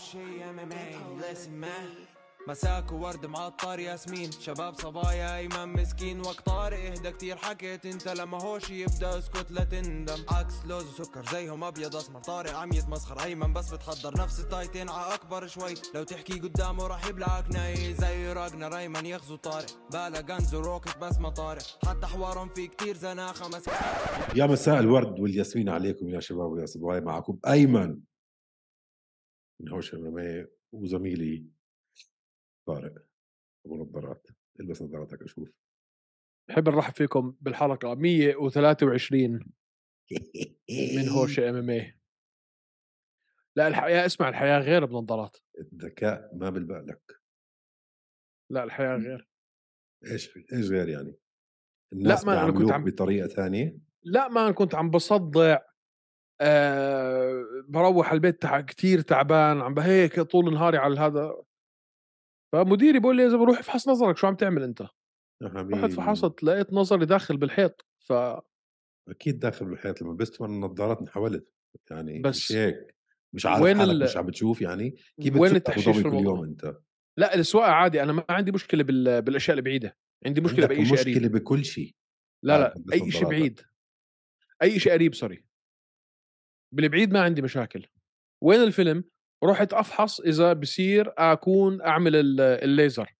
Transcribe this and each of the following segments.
شي ام ام اي listen man. مساك وورد معطر ياسمين. شباب صبايا ايمن مسكين. وقت طارق إهدى كتير. حكيت أنت لما هوش يبدأ اسكت لا تندم. عكس لوز وسكر زيهم أبيض أسمر. طارق عم يتمسخر أيمن بس بتحضر نفس التايتين ع أكبر شوي. لو تحكي قدامه راح يبلعك ناي. زي راجنا ريمان يغزو طارق. بالا غنز وروكت بس ما طارق. حتى حوارهم في كتير زناخة مس يا مساء الورد والياسمين عليكم يا شباب ويا صبايا. معكم أيمن. من هوش ام وزميلي طارق أبو نظارات. إلبس نظاراتك أشوف. بحب نرحب فيكم بالحلقة 123 من هوش إم إم اي لا الحياة اسمع الحياة غير بنظارات الذكاء ما بالك لا الحياة غير. إيش إيش غير يعني؟ الناس ما أنا كنت عم- بطريقة ثانية؟ لا ما أنا كنت عم بصدع أه بروح البيت تع... كثير تعبان عم بهيك طول نهاري على هذا فمديري بيقول لي إذا بروح افحص نظرك شو عم تعمل أنت؟ رحت فحصت لقيت نظري داخل بالحيط ف أكيد داخل بالحيط لما لبست من النظارات انحولت يعني بس مش هيك مش عارف وين حالك ال- مش عم بتشوف يعني كيف وين التحشيش في ظبي كل الموضوع؟ يوم أنت لا السواقه عادي أنا ما عندي مشكلة بال... بالأشياء البعيده عندي مشكلة بأي شيء مشكلة قريب بكل شيء لا لا أي شيء. بعيد أي شيء قريب سوري بالبعيد ما عندي مشاكل. وين الفيلم؟ رحت أفحص إذا بصير أكون أعمل ال- الليزر.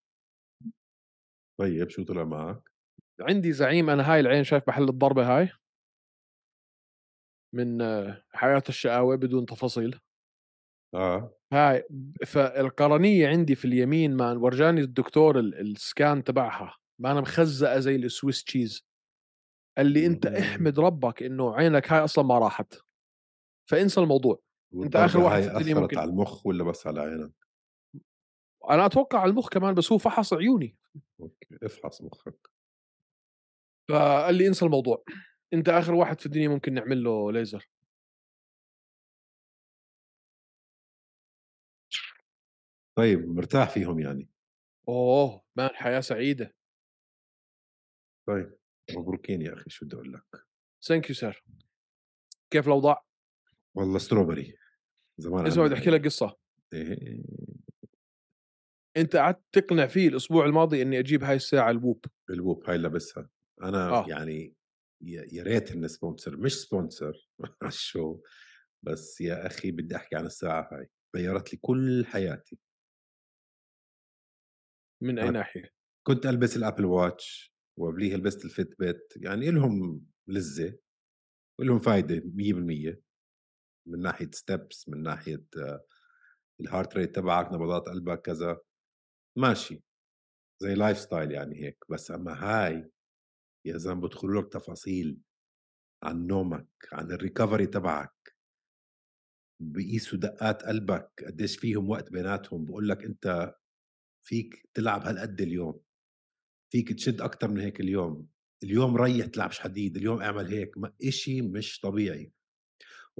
طيب شو طلع معك؟ عندي زعيم أنا هاي العين شايف محل الضربة هاي. من حياة الشقاوة بدون تفاصيل. آه. هاي فالقرنية عندي في اليمين man ورجاني الدكتور ال- scan تبعها. ما أنا مخزقة زي السويس تشيز قال لي أنت. احمد ربك إنه عينك هاي أصلا ما راحت. فانسى الموضوع. آخر والضربة واحد في الدنيا ممكن- على المخ ولا بس على عينك؟ أنا أتوقع على المخ كمان بس هو فحص عيوني. okay افحص مخك. فقال لي انسى الموضوع. أنت آخر واحد في الدنيا ممكن نعمل له ليزر طيب مرتاح فيهم يعني. oh man حياة سعيدة. طيب مبروكين يا أخي شو بدي أقول لك؟ thank you sir كيف الأوضاع؟ والله strawberry زمان اسمع بدي أحكي لك قصة إيه. أنت قعدت تقنع فيه الأسبوع الماضي إني أجيب هاي الساعة ال WHOOP ال WHOOP هاي لابسها أنا آه. يعني يا ريت إنه sponsor مش sponsor ال show بس يا أخي بدي أحكي عن الساعة هاي غيرت لي كل حياتي من أي. ناحية؟ كنت ألبس ال Apple Watch وقبليها لبست ال Fitbit يعني لهم لذة ولهم فايدة 100% من ناحية steps من ناحية آه، ال heart rate تبعك نبضات قلبك كذا. ماشي. زي lifestyle يعني هيك. بس أما هاي يا زلمة بدخلوا لك تفاصيل عن نومك عن ال recovery تبعك. بقيسوا دقات قلبك. قديش فيهم وقت بيناتهم. بقول لك أنت فيك تلعب هالقد اليوم. فيك تشد أكثر من هيك اليوم. اليوم ريح تلعبش حديد. اليوم اعمل هيك. ما إشي مش طبيعي.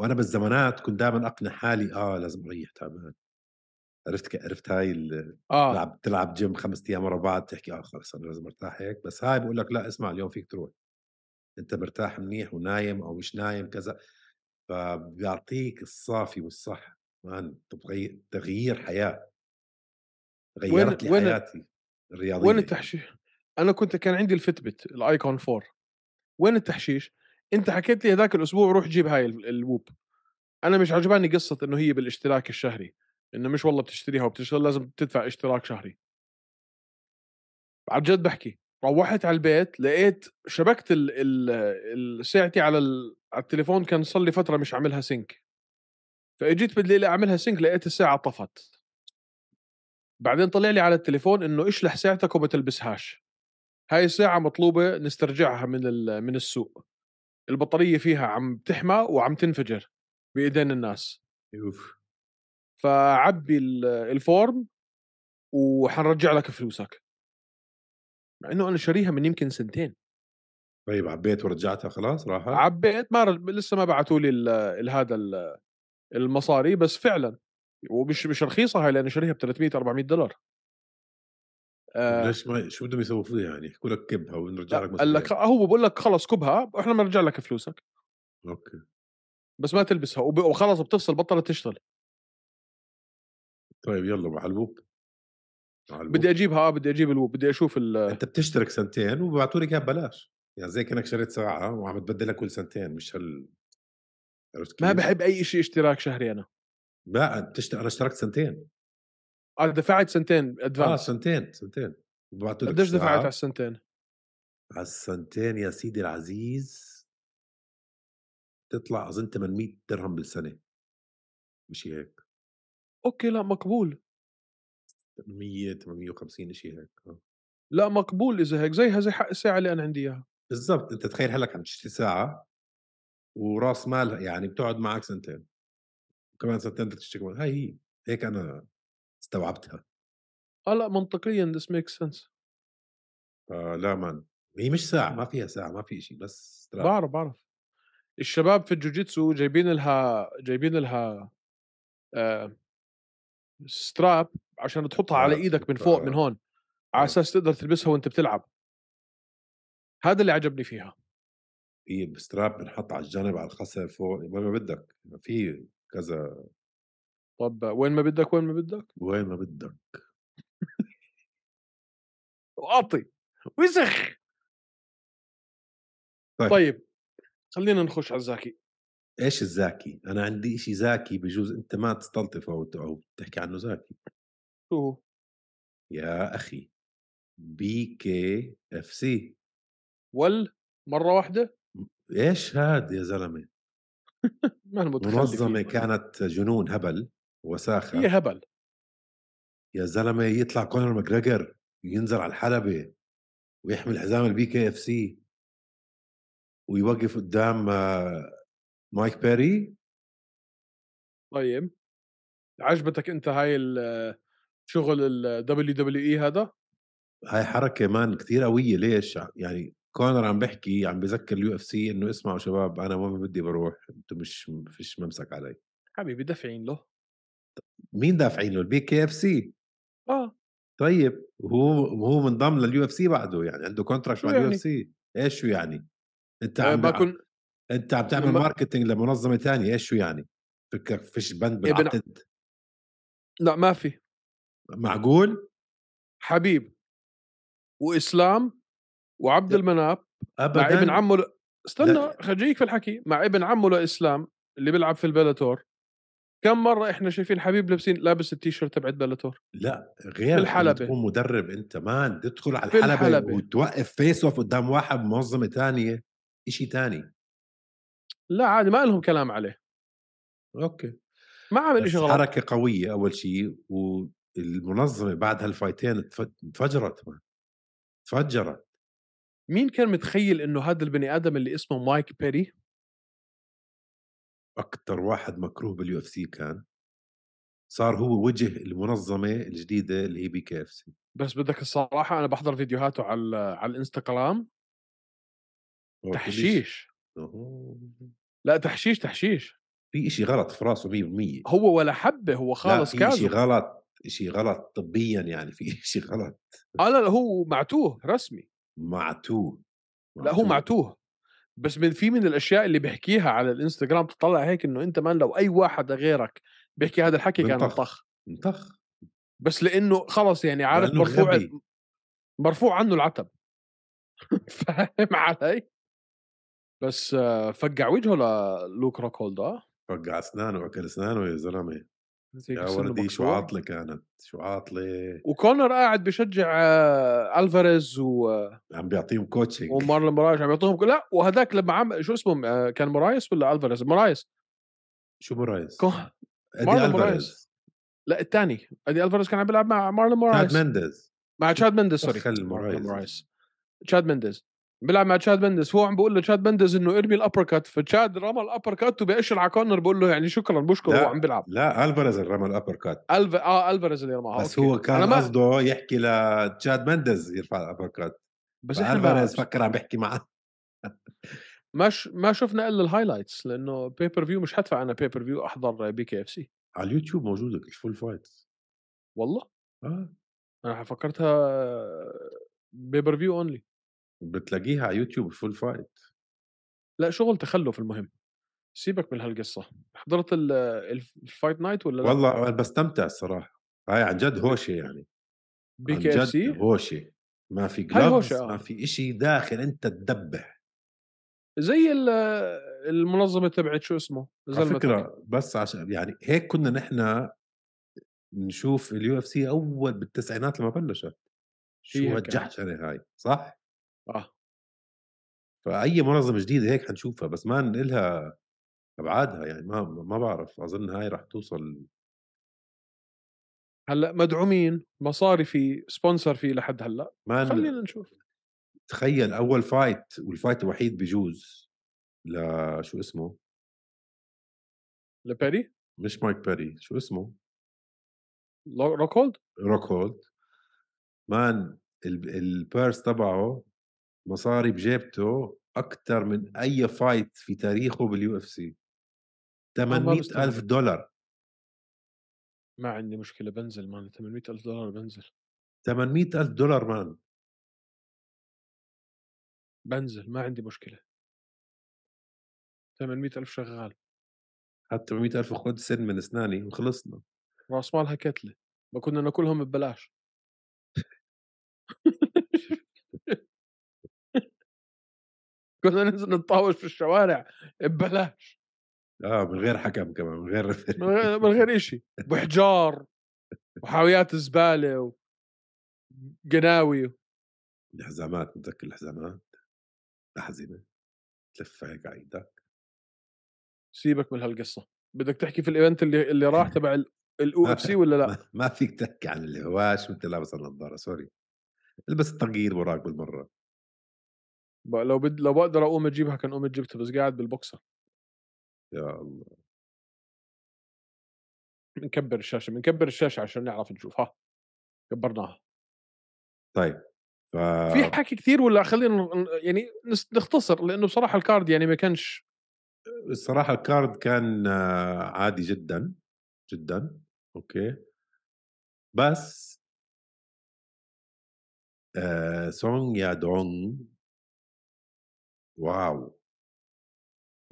وأنا بالزمانات كنت دائما أقنع حالي آه لازم أريح تعبان عرفت عرفت هاي ال- آه تلعب تلعب جيم خمس أيام ورا بعض تحكي آه خلص أنا لازم أرتاح هيك بس هاي بقول لك لا اسمع اليوم فيك تروح أنت مرتاح منيح ونايم أو مش نايم كذا فبيعطيك الصافي والصح مان تغيير تغيير حياة غيرت لي وين- حياتي الرياضية وين. التحشيش؟ أنا كنت كان عندي الفتبت الايكون 4 وين التحشيش؟ أنت حكيت لي هذاك الأسبوع روح جيب هاي ال- الووب. أنا مش عجباني قصة إنه هي بالاشتراك الشهري إنه مش والله بتشتريها وبتشتغل لازم تدفع اشتراك شهري. عن جد بحكي روحت على البيت لقيت شبكت ال ال ساعتي على على التليفون كان صار لي فترة مش عاملها sync فاجيت بالليل أعملها sync لقيت الساعة طفت. بعدين طلع لي على التليفون إنه اشلح ساعتك وما تلبسهاش هاي الساعة مطلوبة نسترجعها من ال- من السوق. البطارية فيها عم تحمى وعم تنفجر بإيدين الناس. أوف. فعبي ال- ال form وحنرجع لك فلوسك. مع إنه أنا شاريها من يمكن سنتين. طيب عبيت ورجعتها خلاص راحت؟ عبيت ما رج... لسه ما بعثوا لي هذا ال- المصاري بس فعلا. ومش مش رخيصة هاي لأنه شاريها ب 300 400 دولار. آه ليش ما شو بدهم يسووا فيها يعني يحكوا لك كبها ونرجع لك قال لك. هو بقول لك خلص كبها وإحنا بنرجع لك فلوسك أوكي بس ما تلبسها. وخلص بتفصل بطلت تشتغل طيب يلا على ال WHOOP. بدي أجيبها بدي أجيب ال WHOOP بدي أشوف ال أنت بتشترك سنتين وبيبعتوا لك اياها ببلاش يعني زي كأنك شريت ساعة وعم تبدلها كل سنتين مش كيف؟ ما بحب أي شيء اشتراك شهري أنا لا بتشت... أنا اشتركت سنتين أنا دفعت سنتين آه advance سنتين سنتين. وبعتوا لك قديش دفعت على. السنتين؟ على السنتين يا سيدي العزيز تطلع أظن 800 درهم بالسنة. مش هيك. okay لا مقبول. 800 850 شيء هيك آه. لا مقبول إذا هيك زيها زي حق الساعة اللي أنا عندي إياها. بالضبط. أنت تخيل هلك عم تشتري ساعة وراس مال يعني بتقعد معك سنتين. وكمان سنتين بدك تشتري هاي هي. هيك أنا استوعبتها آه لأ منطقيا this makes sense آه لا man هي مش ساعة ما فيها ساعة ما في شيء بس. بعرف بعرف الشباب في الجوجيتسو جايبين لها جايبين لها آه ستراب عشان تحطها على إيدك من فوق من آه. هون على آه. أساس تقدر تلبسها وأنت بتلعب هذا اللي عجبني فيها هي بستراب بنحط على الجنب على الخصر فوق ما بدك في كذا طب وين ما بدك وين ما بدك وين ما بدك واعطي وسخ طيب. طيب خلينا نخش على الزاكي إيش الزاكي؟ أنا عندي شيء زاكي بجوز أنت ما تستلطفه أو أو تحكي عنه زاكي شو هو؟ يا أخي BKFC ول مرة واحدة إيش هاد يا؟ ما منظمة فيه. كانت جنون هبل وساخة. هي هبل. يا زلمة يطلع كونر ماجريجر ينزل على الحلبة ويحمل حزام ال BKFC ويوقف قدام آه، مايك بيري؟ طيب. عجبتك أنت هاي ال- شغل ال WWE هذا؟ هاي حركة man كثير قوية. ليش؟ يعني كونر عم بحكي عم بذكر ال UFC إنه اسمعوا شباب أنا ما بدي بروح أنتم مش فيش ممسك علي. حبيبي دافعين له. مين دافعين له؟ ال BKFC. آه. طيب وهو وهو منضم لل UFC بعده يعني عنده contract مع ال U يعني؟ FC. إيش شو يعني؟ أنت آه، عم ما كن أنت عم تعمل marketing لمنظمة تانية إيش شو يعني؟ فكك فيش بند ابن- بالعقد؟ لا ما في. معقول؟ حبيب. وإسلام وعبد لا. المناف ابدا؟ مع ابن عمه ل... استنى لا. خليك في الحكي مع ابن عمه لإسلام اللي بيلعب في البلاتور. كم مرة إحنا شايفين حبيب لابسين لابس التيشيرت تبعت بلاتور لا غير بالحلبة. لما تكون مدرب أنت man تدخل على الحلبة, الحلبة. وتوقف face off قدام واحد بمنظمة تانية إشي تاني. لا عادي ما لهم كلام عليه. okay. ما عمل شيء غلط. حركة قوية أول شيء والمنظمة بعد هال fight ين انفجرت man تفجرت. مين كان متخيل إنه هذا البني آدم اللي اسمه مايك بيري أكثر واحد مكروه بال UFC كان صار هو وجه المنظمة الجديدة اللي هي BKFC. بس بدك الصراحة أنا بحضر فيديوهاته على على الإنستغرام. تحشيش. لا تحشيش تحشيش. في إشي غلط في راسه 100% هو ولا حبة هو خالص لا في كاذب. غلط إشي غلط طبيا يعني في إشي غلط. آه لا لا هو معتوه رسمي. معتوه لا هو معتوه. بس من في من الأشياء اللي بيحكيها على الإنستغرام تطلع هيك إنه أنت مان لو أي واحد غيرك بيحكي هذا الحكي كان. طخ انطخ بس لأنه خلص يعني عارف مرفوع غبي. مرفوع عنه العتب فاهم علي؟ بس فقع وجهه للوك روكولد آه فقع أسنانه وأكل أسنانه يا زلمة يا ولدي شو. عاطلة كانت؟ شو عاطلة؟ وكونر قاعد بشجع آه، ألفاريز و... عم بيعطيهم coaching ومارلون مورايس عم يعطوهم لا وهذاك لما عم شو اسمه آه، كان مورايس ولا ألفاريز؟ مورايس. شو مورايس؟ كو... مارلون مورايس. لا الثاني أدي ألفاريز كان عم بيلعب مع مارلون تشاد مورايس. مندز مع تشاد مندز sorry. مورايس؟ تشاد مندز بيلعب مع تشاد مندز هو عم بيقول لتشاد مندز إنه إرمي ال uppercut فتشاد رمى ال uppercut وبيأشر على كونر بقول له يعني شكرا بشكر. هو عم بيلعب. لا ألفاريز اللي رمى ال uppercut الف آه ألفاريز اللي رماها. بس okay. هو كان أنا ما... قصده يحكي لتشاد مندز يرفع ال uppercut بس إحنا الفاريز فكر عم بيحكي معه ما, ش... ما شفنا إلا ال highlights لأنه pay-per-view مش حدفع أنا pay-per-view أحضر BKFC. على اليوتيوب موجودة ال full fight والله؟ آه. أنا فكرتها pay-per-view only بتلاقيها على يوتيوب ال full fight لا شغل تخلف المهم. سيبك من هالقصة. حضرت ال- الف- ال fight night ولا لا؟ والله أنا بستمتع الصراحة. هاي عن جد هوشة يعني. BKF جد C؟ هوشة. ما في هوشة، آه. ما في إشي داخل أنت تدبح. زي ال- المنظمة تبعت شو اسمه؟ على فكرة بس عشان يعني هيك كنا نحن نشوف ال UFC أول بالتسعينات لما بلشت. شو هيك هالجحشنة هاي صح؟ آه. فأي منظمة جديدة هيك حنشوفها بس ما نقلها أبعادها يعني ما ما بعرف أظن هاي رح توصل. هلأ مدعومين مصاري في sponsor فيه لحد هلأ. ما خلينا نشوف. تخيل أول fight وال fight الوحيد بجوز لشو اسمه؟ لبيري مش مايك بيري شو اسمه؟ لو- روكولد روك هولد man ال- ال purse تبعه مصاري بجيبته أكثر من أي fight في تاريخه بال UFC 800 بستغرب. الف دولار. ما عندي مشكلة بنزل man 800 ألف دولار بنزل. 800 ألف دولار man بنزل ما عندي مشكلة. 800 ألف شغال. حتى 800 ألف خد سن من أسناني وخلصنا. راس مالها كتلة. ما كنا ناكلهم ببلاش. كنا ننزل نتطاوش في الشوارع ببلاش. آه من غير حكم كمان من غير من غير من غير شيء بحجار وحاويات زبالة وقناوي الحزامات متذكر الحزامات؟ احزمه تلفها هيك على إيدك سيبك من هالقصة. بدك تحكي في ال event اللي اللي راح تبع ال UFC ولا لا؟ ما, فيك تحكي عن الهواش وانت لابس النظارة sorry. البس التغيير وراك بالمرة. لو بد لو بقدر أقوم أجيبها كان قمت جبتها بس قاعد بالبوكسر. يا الله. بنكبر الشاشة بنكبر الشاشة عشان نعرف نشوف. ها كبرناها. طيب ف في حكي كثير ولا خلينا يعني نختصر؟ لأنه بصراحة ال card يعني ما كانش الصراحة ال card كان آه، عادي جدا جدا. okay. بس آه سونغ يا دونغ wow.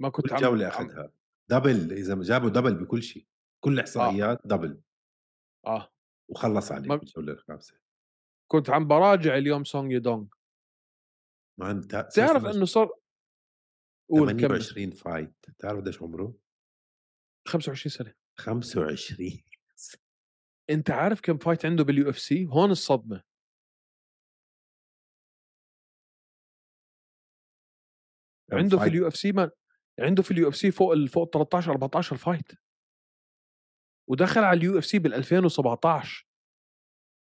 ما كنت كل عم جولة أخذها. double إذا جابوا double بكل شيء. كل الاحصائيات double آه. وخلص عليه ما- بالجوله الخامسة. كنت عم براجع اليوم سونج يدونغ ما انت تعرف إنه صار قول كمل. 28 fight تعرف قديش عمره؟ 25 سنة. 25 أنت عارف كم fight عنده بال UFC هون الصدمة. عنده في؟ ال UFC ما عنده في ال UF C فوق ال فوق 13 14 fight. ودخل على ال UFC بال 2017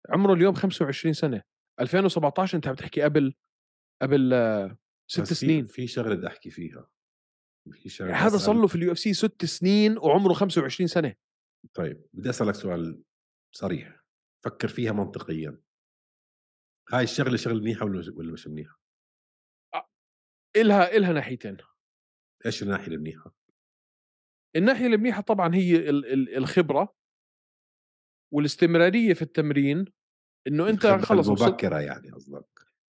عمره اليوم 25 سنة. 2017 أنت عم تحكي قبل قبل آه، ست سنين. في شغلة بدي أحكي فيها. في شغلة هذا صار له في ال UFC ست سنين وعمره 25 سنة. طيب بدي أسألك سؤال صريح. فكر فيها منطقيا. هاي الشغلة شغلة منيحة ولا مش منيحة؟ إلها إلها ناحيتين إيش الناحية المنيحه؟ الناحية المنيحه طبعا هي ال- ال- الخبرة والاستمرارية في التمرين إنه أنت خلص المبكرة يعني قصدك.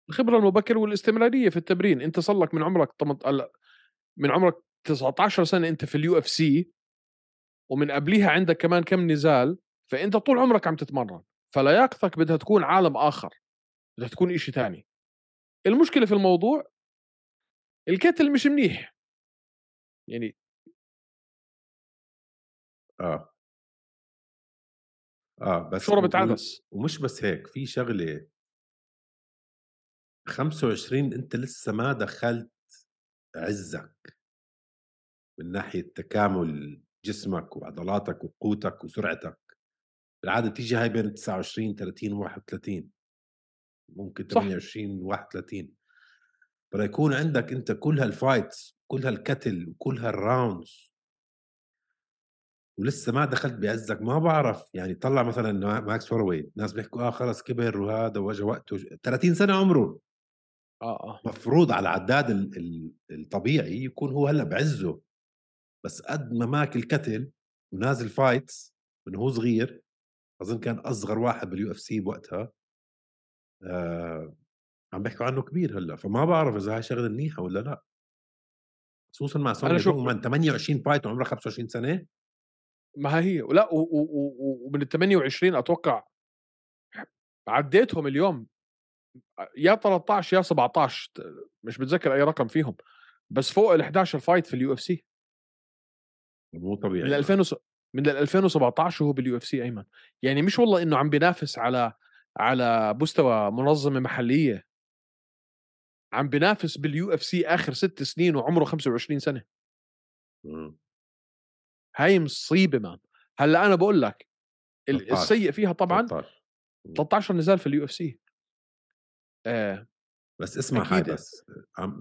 الخبرة المبكرة والاستمرارية في التمرين. أنت صار لك من عمرك من عمرك 19 سنة أنت في ال UFC ومن قبليها عندك كمان كم نزال فأنت طول عمرك عم تتمرن. فلياقتك بدها تكون عالم آخر بدها تكون إشي تاني. المشكلة في الموضوع الكتل مش منيح. يعني آه. آه بس وال- عدس ومش بس هيك في شغلة 25 أنت لسه ما دخلت عزك. من ناحية تكامل جسمك وعضلاتك وقوتك وسرعتك. بالعادة تيجي هاي بين 29 30 31 ممكن صح. 28 31 بده يكون عندك أنت كل هال fights كل هالكتل وكل هال rounds ولسه ما دخلت بعزك ما بعرف. يعني طلع مثلا ما- ماكس هولوواي ناس بيحكوا آه خلص كبر وهذا واجا وقته 30 سنة عمره. آه آه. مفروض على العداد ال- ال- الطبيعي يكون هو هلأ بعزه. بس قد ما ماكل كتل ونازل fights من هو صغير أظن كان أصغر واحد بال UFC بوقتها. آه عم بيحكوا عنه كبير هلأ فما بعرف إذا هاي شغلة منيحة ولا لأ. خصوصا مع سوني شوف- من 28 fight وعمره 25 سنة. ما هي لا و- و- ومن ال 28 أتوقع عديتهم اليوم. يا 13 يا 17 مش بتذكر أي رقم فيهم بس فوق ال 11 فايت في ال UFC. مو طبيعي من 2000 وس- من 2017 وهو بال UFC أيمن. يعني مش والله إنه عم بينافس على على مستوى منظمة محلية. عم بينافس بال UFC آخر ست سنين وعمره 25 سنة مم. هاي مصيبة man هلأ أنا بقول لك ال- 13. السيء فيها طبعا 13. 13 نزال في ال UFC آه بس اسمع هاي. بس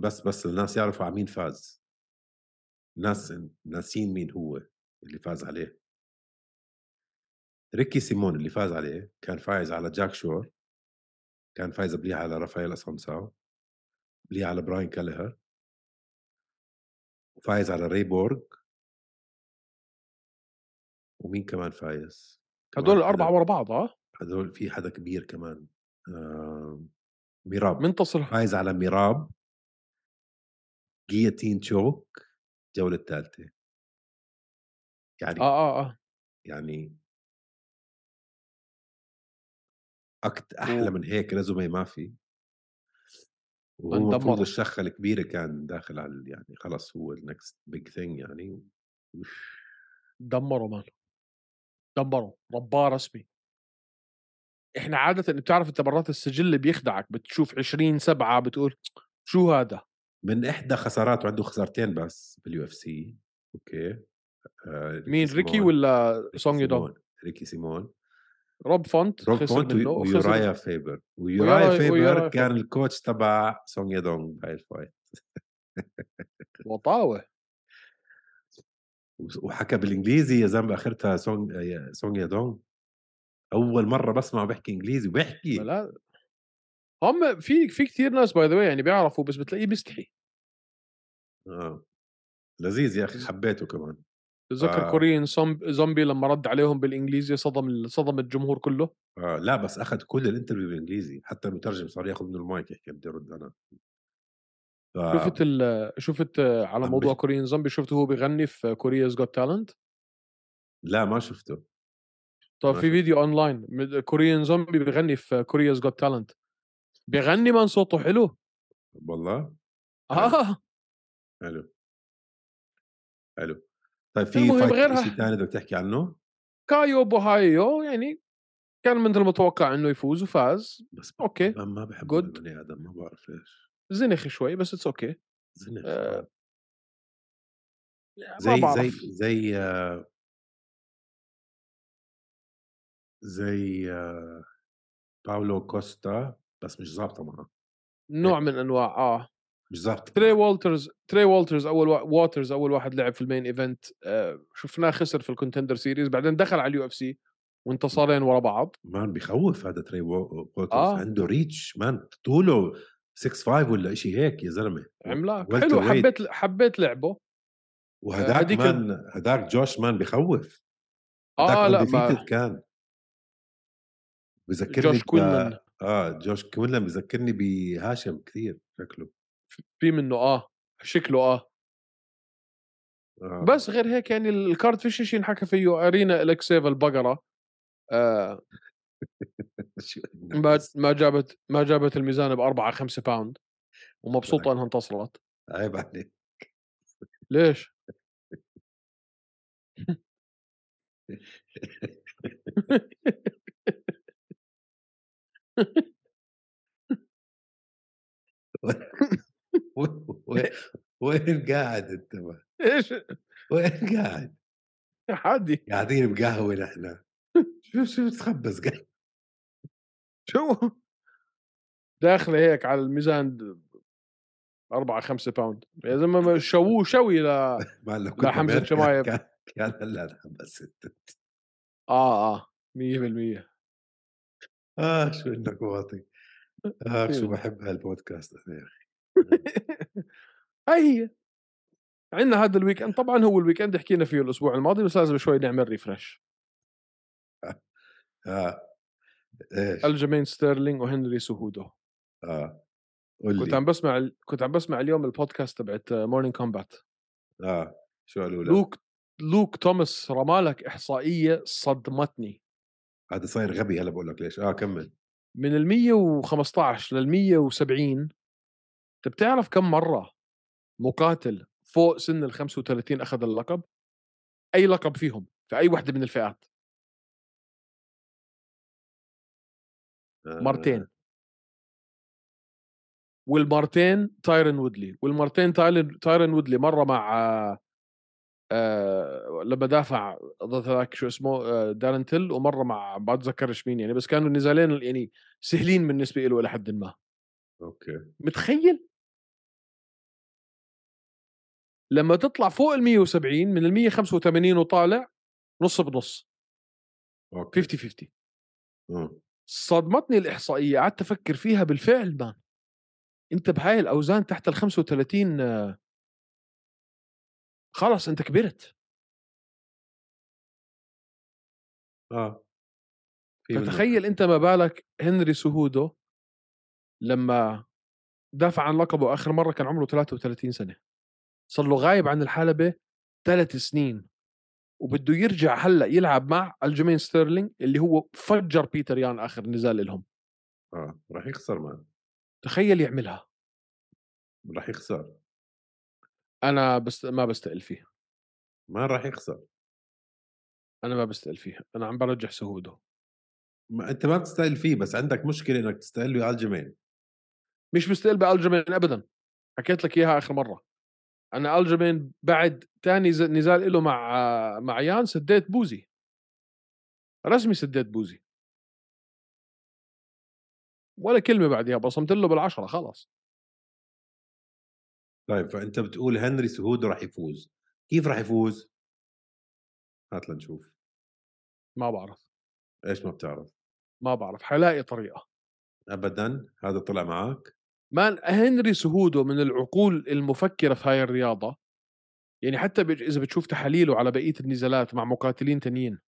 بس بس الناس يعرفوا على مين فاز الناس ناسين مين هو اللي فاز عليه ريكي سيمون اللي فاز عليه كان فايز على جاك شور كان فايز قبليها على رافائيل اسونساو قبليها على براين كاليهر. وفايز على راي بورغ ومين كمان فايز؟ هدول الأربعة ورا بعض آه. هدول في حدا كبير كمان. آه ميراب. منتصر فايز على ميراب. جيتين تشوك. الجولة الثالثة يعني آه آه آه. يعني أكت أحلى من هيك رزومي ما في. دمره. الشخة الكبيرة كان داخل على يعني خلص هو النكست بيج ثينج يعني دمروا مان دمروا. رباه رسمي. إحنا عاده بتعرف أنت مرات السجل اللي بيخدعك بتشوف 20 سبعة بتقول شو هذا؟ من إحدى خساراته عنده خسارتين بس باليو اف سي أوكي. آه مين ريكي سيمون. ولا ريكي سونج يدونغ؟ سيمون. ريكي سيمون. روب فونت روب خسر فونت ويورايا فيبر ويورايا- فيبر كان فيبر. الكوتش تبع سونج يدونغ بهاي الفايت وطاوة. وحكى بالإنجليزي يا زلمة آخرتها سونج يا- سونج يدونغ أول مرة بسمعه بيحكي إنجليزي وبيحكي. لا. هم في في كثير ناس by the يعني بيعرفوا بس بتلاقيه بيستحي. آه. لذيذ يا أخي حبيته كمان. تذكر آه. كوريين زومب- زومبي لما رد عليهم بالإنجليزي صدم صدم الجمهور كله؟ آه لا بس أخذ كل ال interview بالإنجليزي حتى المترجم صار ياخذ منه المايك يحكي بدي أرد أنا. ف... شفت ال شفت على موضوع بش- كوريين زومبي شفته هو بيغني في كورياز جوت تالنت لا ما شفته. طيب في. فيديو اونلاين كوريين زومبي بيغني في Korea's Got Talent بيغني من صوته حلو. والله؟ آه. حلو. حلو. طيب في fight ثاني بدك تحكي عنه؟ كايو بورالهو يعني كان من المتوقع إنه يفوز وفاز. بس okay. ما, بحب good. البني آدم ما بعرف ليش زنخ شوي بس it's okay زنخ آه، آه. زي زي زي آه، زي آه، باولو كوستا بس مش ظابطة معه نوع من أنواع آه. ظابطه تري. ووترز تري ووترز أول وا... ووترز أول واحد لعب في ال main event آه شفناه خسر في ال Contender Series بعدين دخل على ال UFC وانتصارين ورا بعض. man بخوف هذا تري ووترز آه. عنده reach man طوله 6 5 ولا شيء هيك يا زلمة. عملاق. حلو weight. حبيت حبيت لعبه. وهداك هديك ال- مان هداك جوش مان بخوف. آه لأ ما كان. بذكرني جوش كوينمان آه جوش كوينمان بذكرني بهاشم كثير شكله. في منه آه شكله آه. آه. بس غير هيك يعني الكارد فيش شيء انحكى فيه أرينا الكسيفا البقرة. آه. ما جابت ما جابت الميزان بأربعة خمسة باوند ومبسوطة إنها انتصرت. عيب عليك. ليش؟ وين قاعد انت؟ إيش؟ وين قاعد؟ عادي قاعدين بقهوة نحن شو شو بتخبص قاعد شو داخلة هيك على الميزان أربعة خمسة باوند يا زلمة شووه شوي ل آه ما لو كنت حمزة أمريكا شمايف. كان هلا انحبست آه 100% آه شو إنك واطي آه شو فينا. بحب هالبودكاست أنا يا أخي هاي هي. عندنا هذا ال weekend طبعا هو ال weekend حكينا فيه الأسبوع الماضي بس لازم شوي نعمل refresh آه. إيش؟ ألجمين ستيرلينج وهنري سيهودو. آه. قول كنت لي. عم بسمع كنت عم بسمع اليوم البودكاست تبعت مورنينج كومبات آه. شو قالوا؟ لوك لوك توماس رمالك إحصائية صدمتني. هذا صاير غبي هلا بقول لك ليش. آه كمل. من ال 115 لل 170 أنت بتعرف كم مرة مقاتل فوق سن ال 35 أخذ اللقب؟ أي لقب فيهم؟ في أي وحده من الفئات. مرتين. آه. والمرتين تايرن وودلي. والمرتين تايرن تايرن وودلي مرة مع آه آه لما دافع ضد ذاك شو اسمه آه دارن تيل ومرة مع ما اتذكرش مين يعني بس كانوا النزالين يعني سهلين بالنسبة له إلى حد ما. okay. متخيل؟ لما تطلع فوق ال 170 من ال 185 وطالع نص بنص. okay. 50 50 آه. صدمتني الإحصائية قعدت أفكر فيها بالفعل man أنت بهاي الأوزان تحت ال 35 آه، خلص أنت كبرت. آه. فتخيل أنت ما بالك هنري سيهودو لما دافع عن لقبه آخر مرة كان عمره 33 سنة. صار له غايب عن الحلبة ثلاث سنين وبده يرجع هلأ يلعب مع ألجمين ستيرلينج اللي هو فجر بيتر يان آخر نزال لهم آه راح يخسر man تخيل يعملها. راح يخسر. أنا بس ما بستقل فيه ما راح يخسر. أنا ما بستقل فيه أنا عم برجح سهوده ما أنت ما بتستاهل فيه بس عندك مشكلة إنك تستاهل له الجيمين مش مستقل بألجيمين ابدا. حكيت لك إياها آخر مرة. أنا الجيمين بعد ثاني نزال له مع مع يان سديت بوزي. رسمي سديت بوزي. ولا كلمة بعدها بصمت له بالعشرة خلاص. طيب فأنت بتقول هنري سهودو راح يفوز. كيف راح يفوز؟ هات لنشوف. ما بعرف. إيش ما بتعرف؟ ما بعرف حلاقي طريقة. ابدا هذا طلع معك مان هنري سهودو من العقول المفكرة في هاي الرياضة. يعني حتى إذا بتشوف تحاليله على بقية النزالات مع مقاتلين تانيين.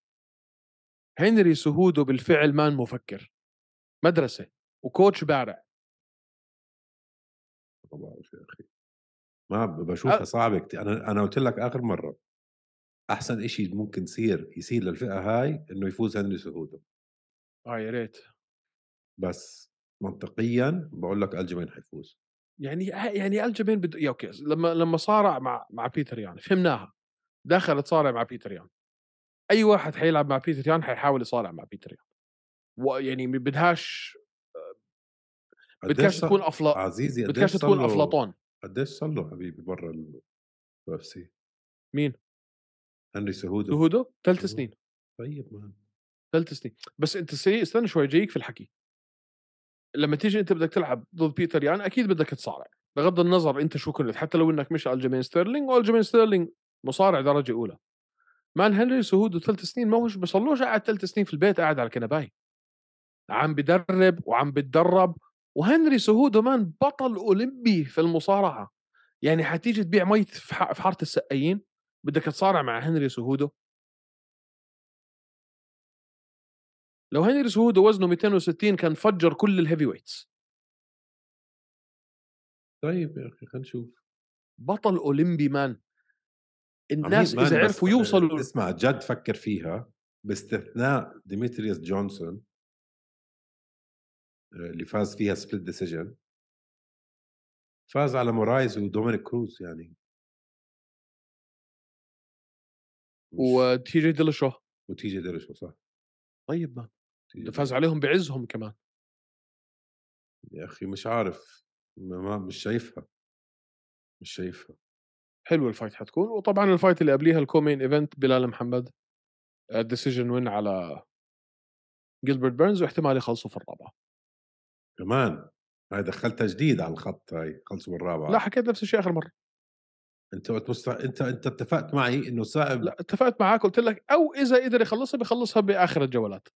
هنري سهودو بالفعل مان مفكر. مدرسة وكوتش بارع. ما بعرف يا أخي. ما بشوفها أ- صعبة كتير. أنا أنا قلت لك آخر مرة أحسن إشي ممكن يصير يصير للفئة هاي إنه يفوز هنري سيهودو. آه يا ريت. بس. منطقيا بقول لك ألجمين حيفوز. يعني يعني ألجمين بده يا okay لما لما صارع مع مع بيتر يان فهمناها. دخل تصارع مع بيتر يان أي واحد حيلعب مع بيتر يان حيحاول يصارع مع بيتر يان ويعني ما بدهاش بدكاش قديش صار- تكون افلا عزيزي بدكاش تكون أفلاطون. قديش صار له حبيبي برا ال UFC مين؟ هنري سيهودو. سيهودو ثلاث. سنين. طيب man ثلاث سنين. بس أنت سي استنى شوي جايك في الحكي. لما تيجي انت بدك تلعب ضد بيتر يان أكيد بدك تصارع. بغض النظر انت شو كنت حتى لو إنك مش ألجمين ستيرلينج وألجمين ستيرلينج مصارع درجة أولى. man هنري سيهودو ثلاث سنين ما هوش بصلوش قاعد ثلاث سنين في البيت قاعد على الكنباي عم بدرب وعم بتدرب وهنري سيهودو man بطل أولمبي في المصارعة. يعني حتيجي تبيع مي في حارة السقايين؟ بدك تصارع مع هنري سيهودو لو هنري سيهودو وزنه 260 كان فجر كل ال heavyweights طيب يا أخي خلينا نشوف. بطل أولمبي man. الناس man إذا عرفوا يوصلوا اسمع جد فكر فيها باستثناء ديمتريوس جونسون آه، اللي فاز فيها split decision فاز على مورايز ودومينيك كروز يعني. وتي جي ديلشو وتي جي ديلشو صح. طيب man فاز. عليهم بعزهم كمان. يا أخي مش عارف ما مش شايفها. مش شايفها. حلوة ال fight حتكون وطبعا ال fight اللي قبليها ال co-main event بلال محمد decision win على جيلبرت بيرنز واحتمال يخلصوا في الرابعة. كمان؟ هاي دخلتها جديد على الخط هاي خلصوا بالرابعة. لا حكيت نفس الشيء آخر مرة. أنت مستع... أنت أنت اتفقت معي إنه صعب لا اتفقت معاك قلت لك أو إذا قدر يخلصها بيخلصها بآخر الجولات.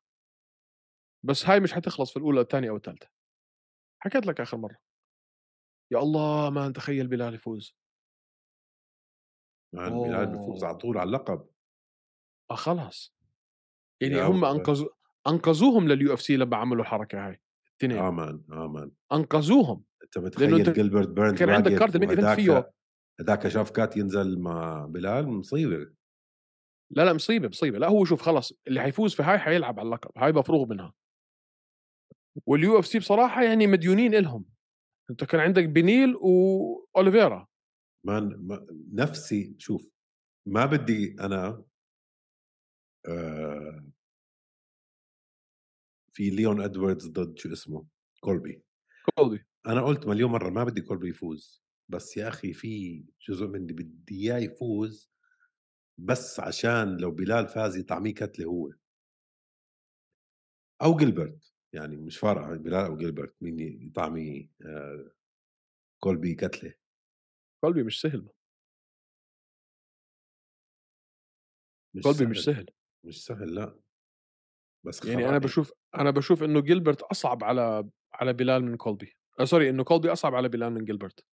بس هاي مش حتخلص في الأولى الثانية أو الثالثة. حكيت لك آخر مرة. يا الله ما تخيل بلال يفوز. بلال أوه. على طول على اللقب. آه خلاص. يعني هم. انقذوا أنقذوهم لل UFC لما عملوا الحركه هاي الاثنين اه man اه man أنقذوهم. أنت متخيل جيلبرت بيرنز كان عندك card main event فيه. هداك شافكات ينزل مع بلال؟ مصيبة. لا لا مصيبة مصيبة. لا هو شوف خلص اللي حيفوز في هاي حيلعب على اللقب. هاي مفروغ منها. وال UFC بصراحة يعني مديونين إلهم. أنت كان عندك بنيل واوليفيرا مان ما نفسي شوف ما بدي أنا آه في ليون إدواردز ضد شو اسمه كولبي. كولبي. أنا قلت مليون مرة ما بدي كولبي يفوز بس يا أخي في جزء مني بدي إياه يفوز بس عشان لو بلال فاز يطعميه كتلة هو. أو جيلبرت يعني مش فارقه بلال أو جيلبرت مين يطعمي آه كولبي كتله كولبي مش سهل. مش كولبي سهل مش سهل مش سهل لأ. بس يعني أنا بشوف أنا بشوف إنه جيلبرت أصعب على على بلال من كولبي. آه sorry إنه كولبي أصعب على بلال من جيلبرت.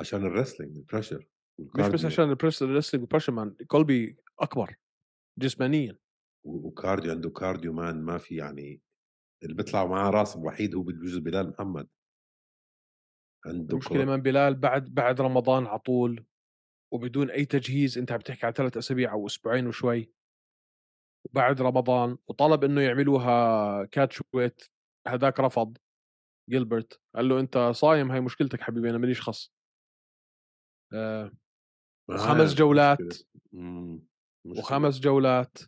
عشان ال wrestling ال pressure مش بس عشان ال pres- ال wrestling pressure man كولبي أكبر جسمانيا. و cardio عنده cardio man ما في يعني اللي بيطلع معاه راس الوحيد هو بجوز بلال محمد. عنده المشكلة كرة- man بلال بعد بعد رمضان على طول وبدون أي تجهيز أنت عم تحكي على ثلاث أسابيع أو أسبوعين وشوي. وبعد رمضان وطلب إنه يعملوها catchweight هذاك رفض. جيلبرت قال له أنت صايم هاي مشكلتك حبيبي أنا ماليش خص. آه هاي جولات. مشكلة. مشكلة. وخمس جولات.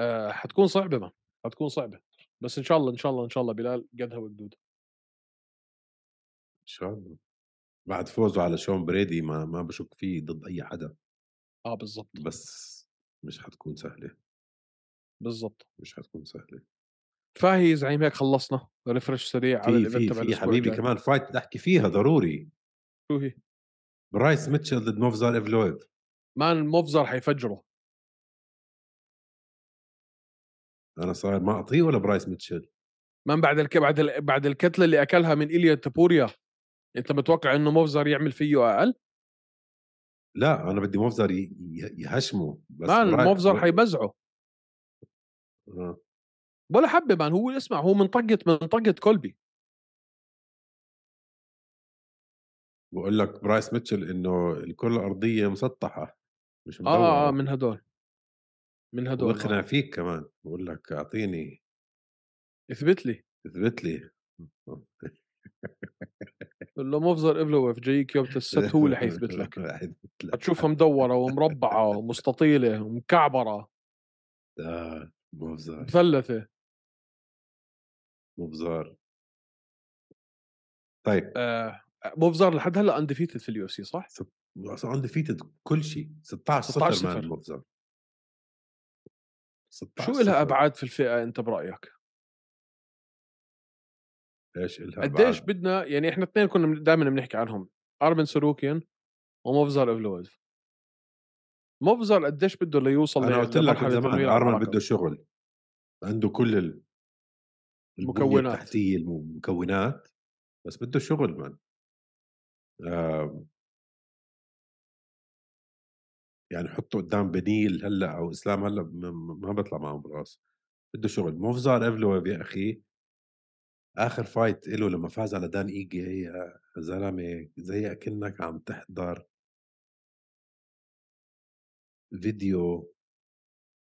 آه حتكون صعبة ما حتكون صعبة. بس إن شاء الله إن شاء الله إن شاء الله بلال قدها وقدود. إن شاء الله. بعد فوزه على شون بريدي ما ما بشك فيه ضد أي حدا. آه بالضبط. بس مش حتكون سهلة. بالضبط. مش حتكون سهلة. فهي زعيم هيك خلصنا. refresh سريع على ال event في تبع في حبيبي. كمان fight بدي أحكي فيها ضروري. شو هي؟ برايس ميتشل ضد موفسار إيفلويف man موفسار حيفجره أنا صار ما أعطيه ولا برايس ميتشل man بعد الك... بعد ال... بعد الكتلة اللي أكلها من إيليا توبوريا أنت متوقع إنه موفسار يعمل فيه أقل؟ لا أنا بدي موفسار ي- يهشمه بس مان براي- موفسار بر- حيبزعه. آه. ولا حبة مان هو اسمع هو من طقة من طقة كولبي. بقول لك برايس ميتشل إنه الكره الارضيه مسطحة مش آه مدوره آه, آه من هدول. من هدول واقنع. فيك كمان بقول لك أعطيني. اثبت لي. اثبت لي. قول له موفسار افلويف جايك يوم السبت هو اللي حيثبت لك. حتشوفها مدورة ومربعة ومستطيلة ومكعبرة. آه موفسار مثلثة. موفسار طيب. آه موفسار لحد هلأ undefeated في ال UFC صح؟ أصلا undefeated كل شيء. 16 16 صفر مان صفر. موفسار 16 شو لها. أبعاد في الفئة أنت برأيك؟ إيش إلها قديش؟ بدنا يعني إحنا اثنين كنا دائما بنحكي عنهم ارمن تساروكيان وموفسار افلويف موفسار قديش بده ليوصل أنا قلت لك من زمان ارمن؟ بده شغل عنده كل ال- البنية مكونات. التحتية المكونات بس بده شغل آه يعني حطه قدام بينيل هلأ أو إسلام هلأ ما- بطلع معهم براس. بده شغل. موفسار ايفلويف يا أخي. آخر fight له لما فاز على دان ايغي يا زلمة زي أكنك عم تحضر. فيديو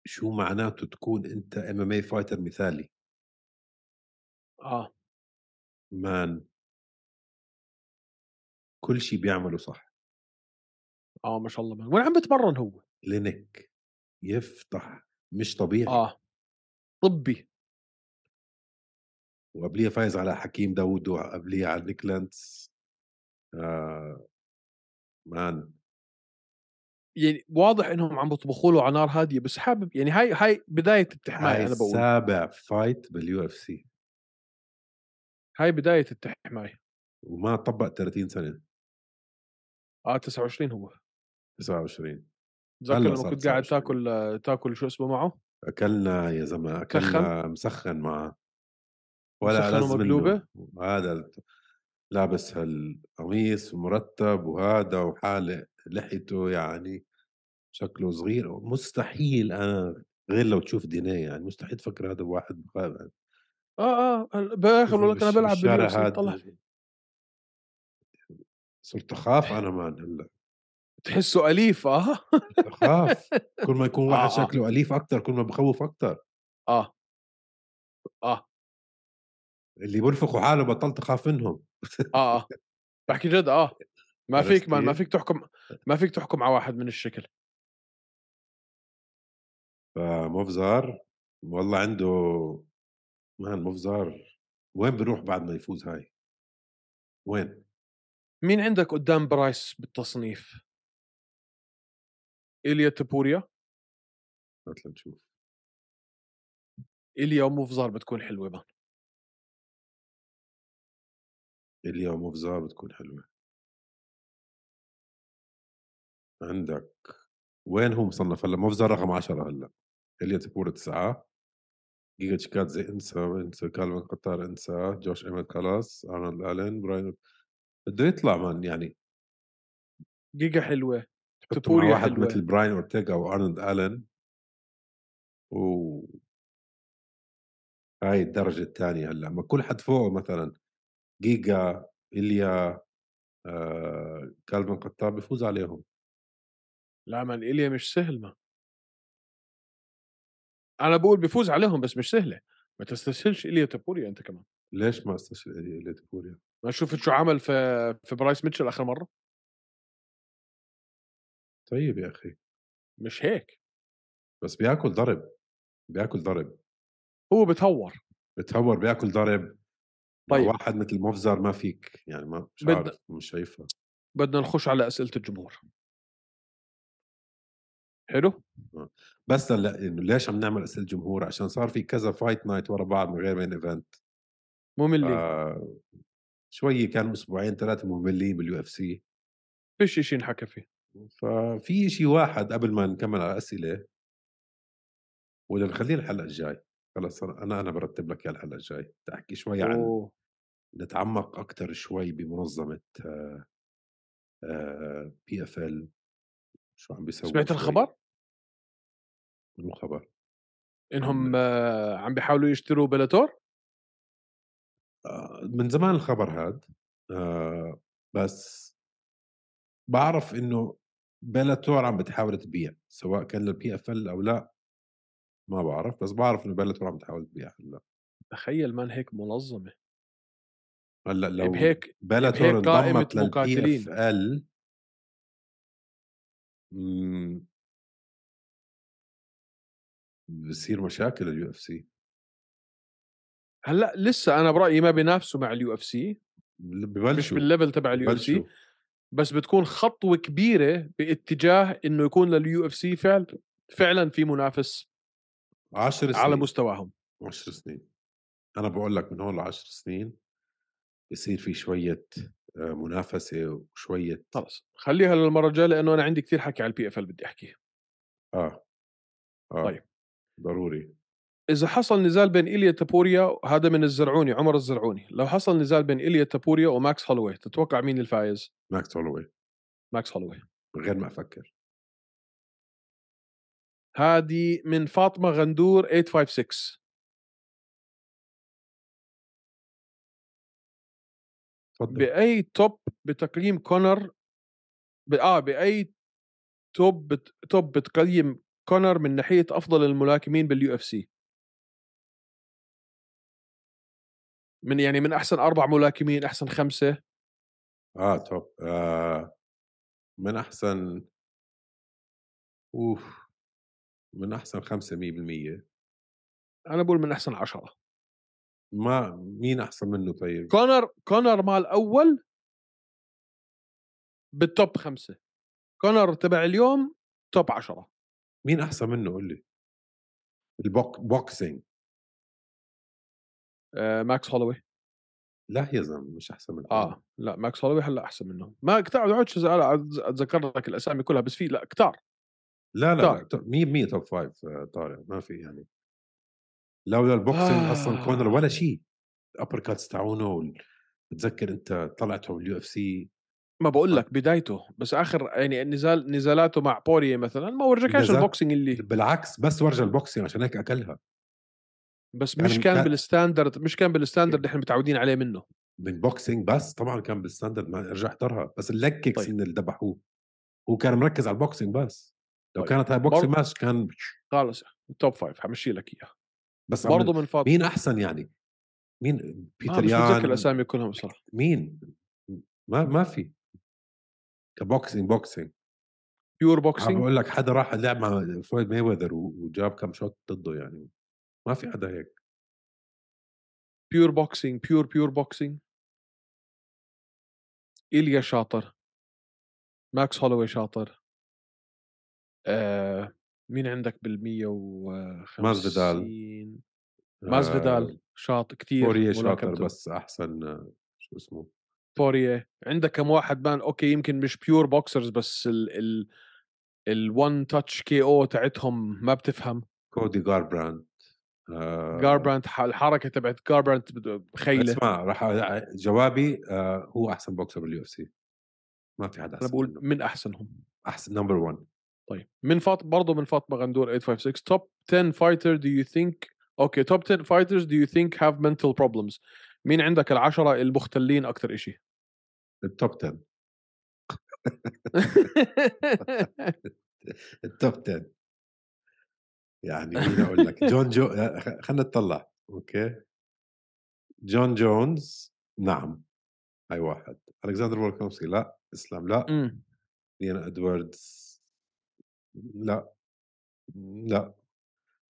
شو معناته تكون أنت MMA fighter مثالي. آه. مان. كل شيء بيعمله صح. آه ما شاء الله من. وين عم بتمرن هو؟ clinic. يفتح. مش طبيعي. آه. طبي. وقبليه فايز على حكيم داوود وقبليه على نيك لينتز آه مان. يعني واضح إنهم عم بيطبخوا له على نار هادية بس حابب يعني هاي هاي بداية التحماية هاي أنا بقول. سابع فايت باليو اف سي هاي بداية التحماية. وما طبق 30 سنه آه 29 هو. 29 تذكر لما كنت قاعد 29. تاكل تاكل شو اسمه معه؟ أكلنا يا زلمة أكلنا مسخن معه. ولا مسخن منه ومقلوبة؟ هذا لابس هالقميص ومرتب وهذا وحالق لحيته يعني شكله صغير. مستحيل أنا غير لو تشوف دينيه يعني مستحيل تفكر هذا واحد بقى- آه آه بالاخر بقول لك أنا بلعب بالشارع هذا صرت أخاف أنا مان هلا تحسه أليف آه. بخاف. كل ما يكون واحد آه، آه. شكله أليف أكثر كل ما بخوف أكثر آه. آه. اللي بنفخوا حاله بطلت أخاف منهم. آه آه. بحكي جد آه. ما فيك ما, ما؟ فيك تحكم ما فيك تحكم على واحد من الشكل. فمفزار والله عنده مان مفزار وين بيروح بعد ما يفوز هاي؟ وين؟ مين عندك قدام برايس بالتصنيف؟ إيليا تبوريا هات لنشوف إيليا وموفزار بتكون حلوة بان إليا ومفزار بتكون حلوة. عندك وين هو مصنف هلأ؟ مفزار رقم 10 هلأ. إليا توبوريا تسعة. جيجا تشيكادزي انسى انسى كالفن كيتر انسى جوش ايميت خلاص أرنولد ألين براين بده يطلع مان يعني جيجا حلوة. تحطه مع واحد حلوة مثل براين اورتيغا أو ارنولد الين و هاي الدرجة الثانية هلأ. اما كل حد فوقه مثلا. جيجا إليا آه، كالفن كيتر بيفوز عليهم. لا من إيليا مش سهل ما أنا بقول بيفوز عليهم بس مش سهلة. ما تستسهلش إيليا تبوريا أنت كمان. ليش ما استشهد إليا تبوريا؟ ما شفت شو عمل في في برايس ميتشل آخر مرة؟ طيب يا أخي. مش هيك. بس بياكل ضرب بياكل ضرب. هو بتهور بتهور بياكل ضرب. مع طيب. واحد مثل مفزر ما فيك يعني ما مش بدنا- عارف مش شايفها. بدنا نخش على أسئلة الجمهور. حلو؟ بس هلا إنه ليش عم نعمل أسئلة جمهور؟ عشان صار في كذا fight night ورا بعض من غير main event مملين. آه شوي كانوا أسبوعين ثلاثة مملين بال UFC فيش شيء نحكى فيه. ففي شيء واحد قبل ما نكمل على الاسئله ولا نخليه الحلقة الجاي. خلص أنا أنا برتب لك إياها الحلقة الجاي. تحكي شوي عن أوه. نتعمق أكثر شوي بمنظمة PFL شو عم بيسووا سمعت. الخبر؟ مو خبر إنهم آه، عم بيحاولوا يشتروا بيلاتور؟ آه، من زمان الخبر هاد آه، بس بعرف إنه بيلاتور عم بتحاول تبيع سواء كان لل PFL أو لا. ما بعرف بس بعرف إنه بيلاتور عم بتحاول تبيع هلا تخيل مان هيك منظمة. هلأ لو بهيك قائمة انضمت لل PFL بصير مشاكل ال UFC هلأ لسه أنا برأيي ما بينافسوا مع ال UFC مش ببلشوا بال level تبع ال UFC بس بتكون خطوة كبيرة باتجاه إنه يكون لل UFC فعل فعلا في منافس 10 على سنين. مستواهم. 10 سنين. أنا بقول لك من هون ل 10 سنين بصير في شوية آه، منافسة وشوية خلص خليها للمرة الجاية لأنه أنا عندي كثير حكي على ال PFL بدي احكي آه آه. طيب. ضروري. إذا حصل نزال بين ايليا توبوريا هذا من الزرعوني عمر الزرعوني. لو حصل نزال بين ايليا توبوريا وماكس هولوي تتوقع مين الفايز ماكس هولوي. ماكس هولوي. من غير ما أفكر. هذه من فاطمة غندور 856 تفضل. بأي top بتقيم كونر ب... آه بأي top بت... top بتقيم كونر من ناحية أفضل الملاكمين بال UFC من يعني من أحسن أربع ملاكمين أحسن خمسة. آه top. آه من أحسن أوف من أحسن خمسة مية بالمية. أنا بقول من أحسن عشرة. ما مين أحسن منه طيب؟ كونر كونر مال اول بال top خمسة. كونر تبع اليوم top عشرة. مين أحسن منه قول لي؟ ال box- boxing آه ماكس هولوي لا يا زلمة مش أحسن منه آه لا ماكس هولوي هلأ أحسن منه ما كتار بقعدش أتذكر لك الأسامي كلها بس في لا كتار لا لا, لا طيب. 100 top five آه، طارق ما في يعني. لولا ال boxing آه. أصلا كونر ولا شيء. ال uppercuts تاعونه بتذكر أنت طلعته بال UFC ما بقول لك بدايته بس آخر يعني النزال نزالاته مع بوريه مثلا ما ورجاكش نزال- ال boxing اللي بالعكس بس ورجى ال boxing عشان هيك أكلها. بس كان- مش كان كان- بال standard مش كان بال standard اللي إحنا متعودين عليه منه. من boxing بس طبعا كان بال standard ما أرجع أحضرها. بس ال leg kicks طيب. اللي ذبحوه هو كان مركز على ال boxing بس. لو طيب. كانت هاي boxing match كان خلص top five حمشي لك إياها. بس برضه من فاضل مين أحسن يعني؟ مين؟ بيتر مش متذكر يان الأسامي كلهم بصراحه مين؟ ما ما في. ك boxing boxing pure عم boxing بقول لك حدا راح لعب مع فلويد مايوذر وجاب كم شوت ضده يعني. ما في حدا هيك. pure boxing pure pure boxing إيليا شاطر ماكس هولوي شاطر آه مين عندك بال 150 ماسفيدال. ماسفيدال شاطر كثير بوريه شاطر ملاكمته. بس أحسن آه، شو اسمه؟ فوريه عندك كم واحد مان أوكي يمكن مش بيور بوكسرز بس ال ال الون تاتش كي أو تاعتهم ما بتفهم. كودي جاربراند آه. جاربرانت الحركة تبعت جاربرانت بخيلة. اسمع راح جوابي آه هو أحسن بوكسر باليو اف سي ما في حدا أنا أحسن بقول منه. من أحسنهم. أحسن نمبر 1 طيب من فاط برضه من فاطمه غندور 856 توب 10 فايتر do you think okay top 10 fighters do you think have mental problems? مين عندك العشرة المختلين أكثر شيء ال top 10 ال top 10 يعني مين أقول لك جون جو آه، خلينا نطلع okay؟ جون جونز نعم هاي واحد. الكسندر فولكانوفسكي لا إسلام لا. أمم. ليان ادواردز لا لا.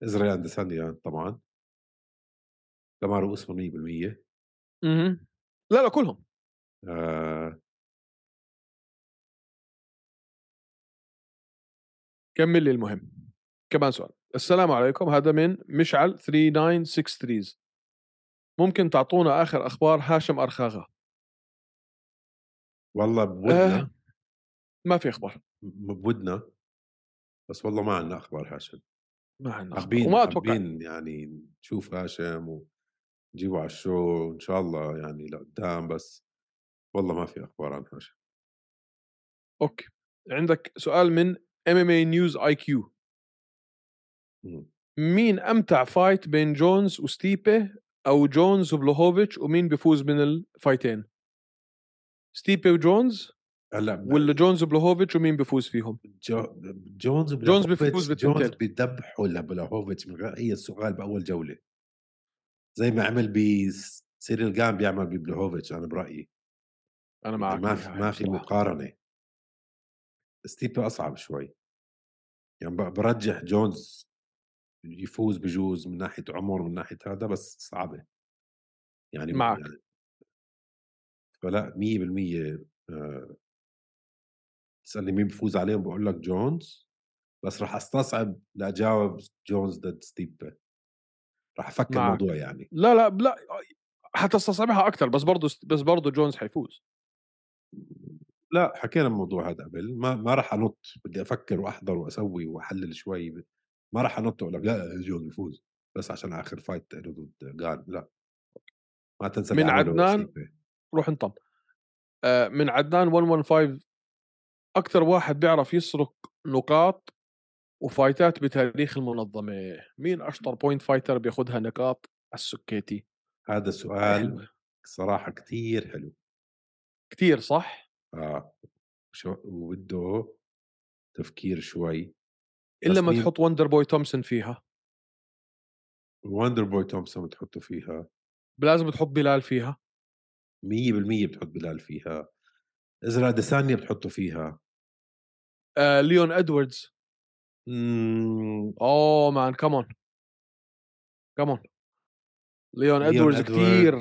ازرائيل اندسانيا طبعا. كمارو اسمه 100% مهم. لا لا كلهم. آه. كمل لي المهم. كمان سؤال. السلام عليكم هذا من مشعل 3963 ممكن تعطونا آخر أخبار هاشم أرخاغا؟ والله بودنا. آه. ما في أخبار. بودنا. بس والله ما عندنا أخبار هاشم. ما عندنا وما أتوقع يعني نشوف هاشم ونجيبه على ال show إن شاء الله يعني لقدام بس والله ما في أخبار عن هاشم. okay. عندك سؤال من MMA News IQ. مين أمتع fight بين جونز وستيبي أو جونز وبلوهوفيتش ومين بيفوز من ال fightين؟ ستيبي وجونز هلأ ولا جونز وبلوهوفيتش ومين بيفوز فيهم؟ جو جونز جونز بيفوز بالتنتين. جونز بيدبحوا لبلاهوفيتش من غير اي سؤال بأول جولة. زي ما عمل بسيريل جام بيعمل ببلاهوفيتش أنا برأيي. أنا معك ما في ما في. مقارنة. ستيبي أصعب شوي. يعني برجح جونز يفوز بجوز من ناحية عمر من ناحية هذا بس صعبة. يعني معك. يعني فلا 100% آه، تسالني مين بفوز عليهم بقول لك جونز بس راح أستصعب لاجاوب جونز ضد ستيبي راح أفكر معك. الموضوع يعني. لا لا لا حتستصعبها أكثر بس برضه بس برضه جونز حيفوز. لا حكينا الموضوع هذا قبل. ما ما راح أنط بدي أفكر وأحضر وأسوي وأحلل شوي. ما راح انط واقول لك لا جون بيفوز بس عشان آخر fight له ضد جان لا. ما تنسى من عدنان. روح انطم آه من عدنان 115 أكثر واحد بيعرف يسرق نقاط و fightات بتاريخ المنظمة. مين أشطر point fighter بياخذها نقاط؟ على السكيتي. هذا سؤال. صراحة كثير حلو. كثير صح؟ آه. شو وبده تفكير شوي. إلا ما تحط وندر بوي تومسون فيها. وندر بوي تومسون بتحطه فيها. لازم تحط بلال فيها. 100% بتحط بلال فيها. إزرا ديسانيا بتحطه فيها. آه ليون إدواردز. مم، oh man come on come on ليون إدواردز كثير.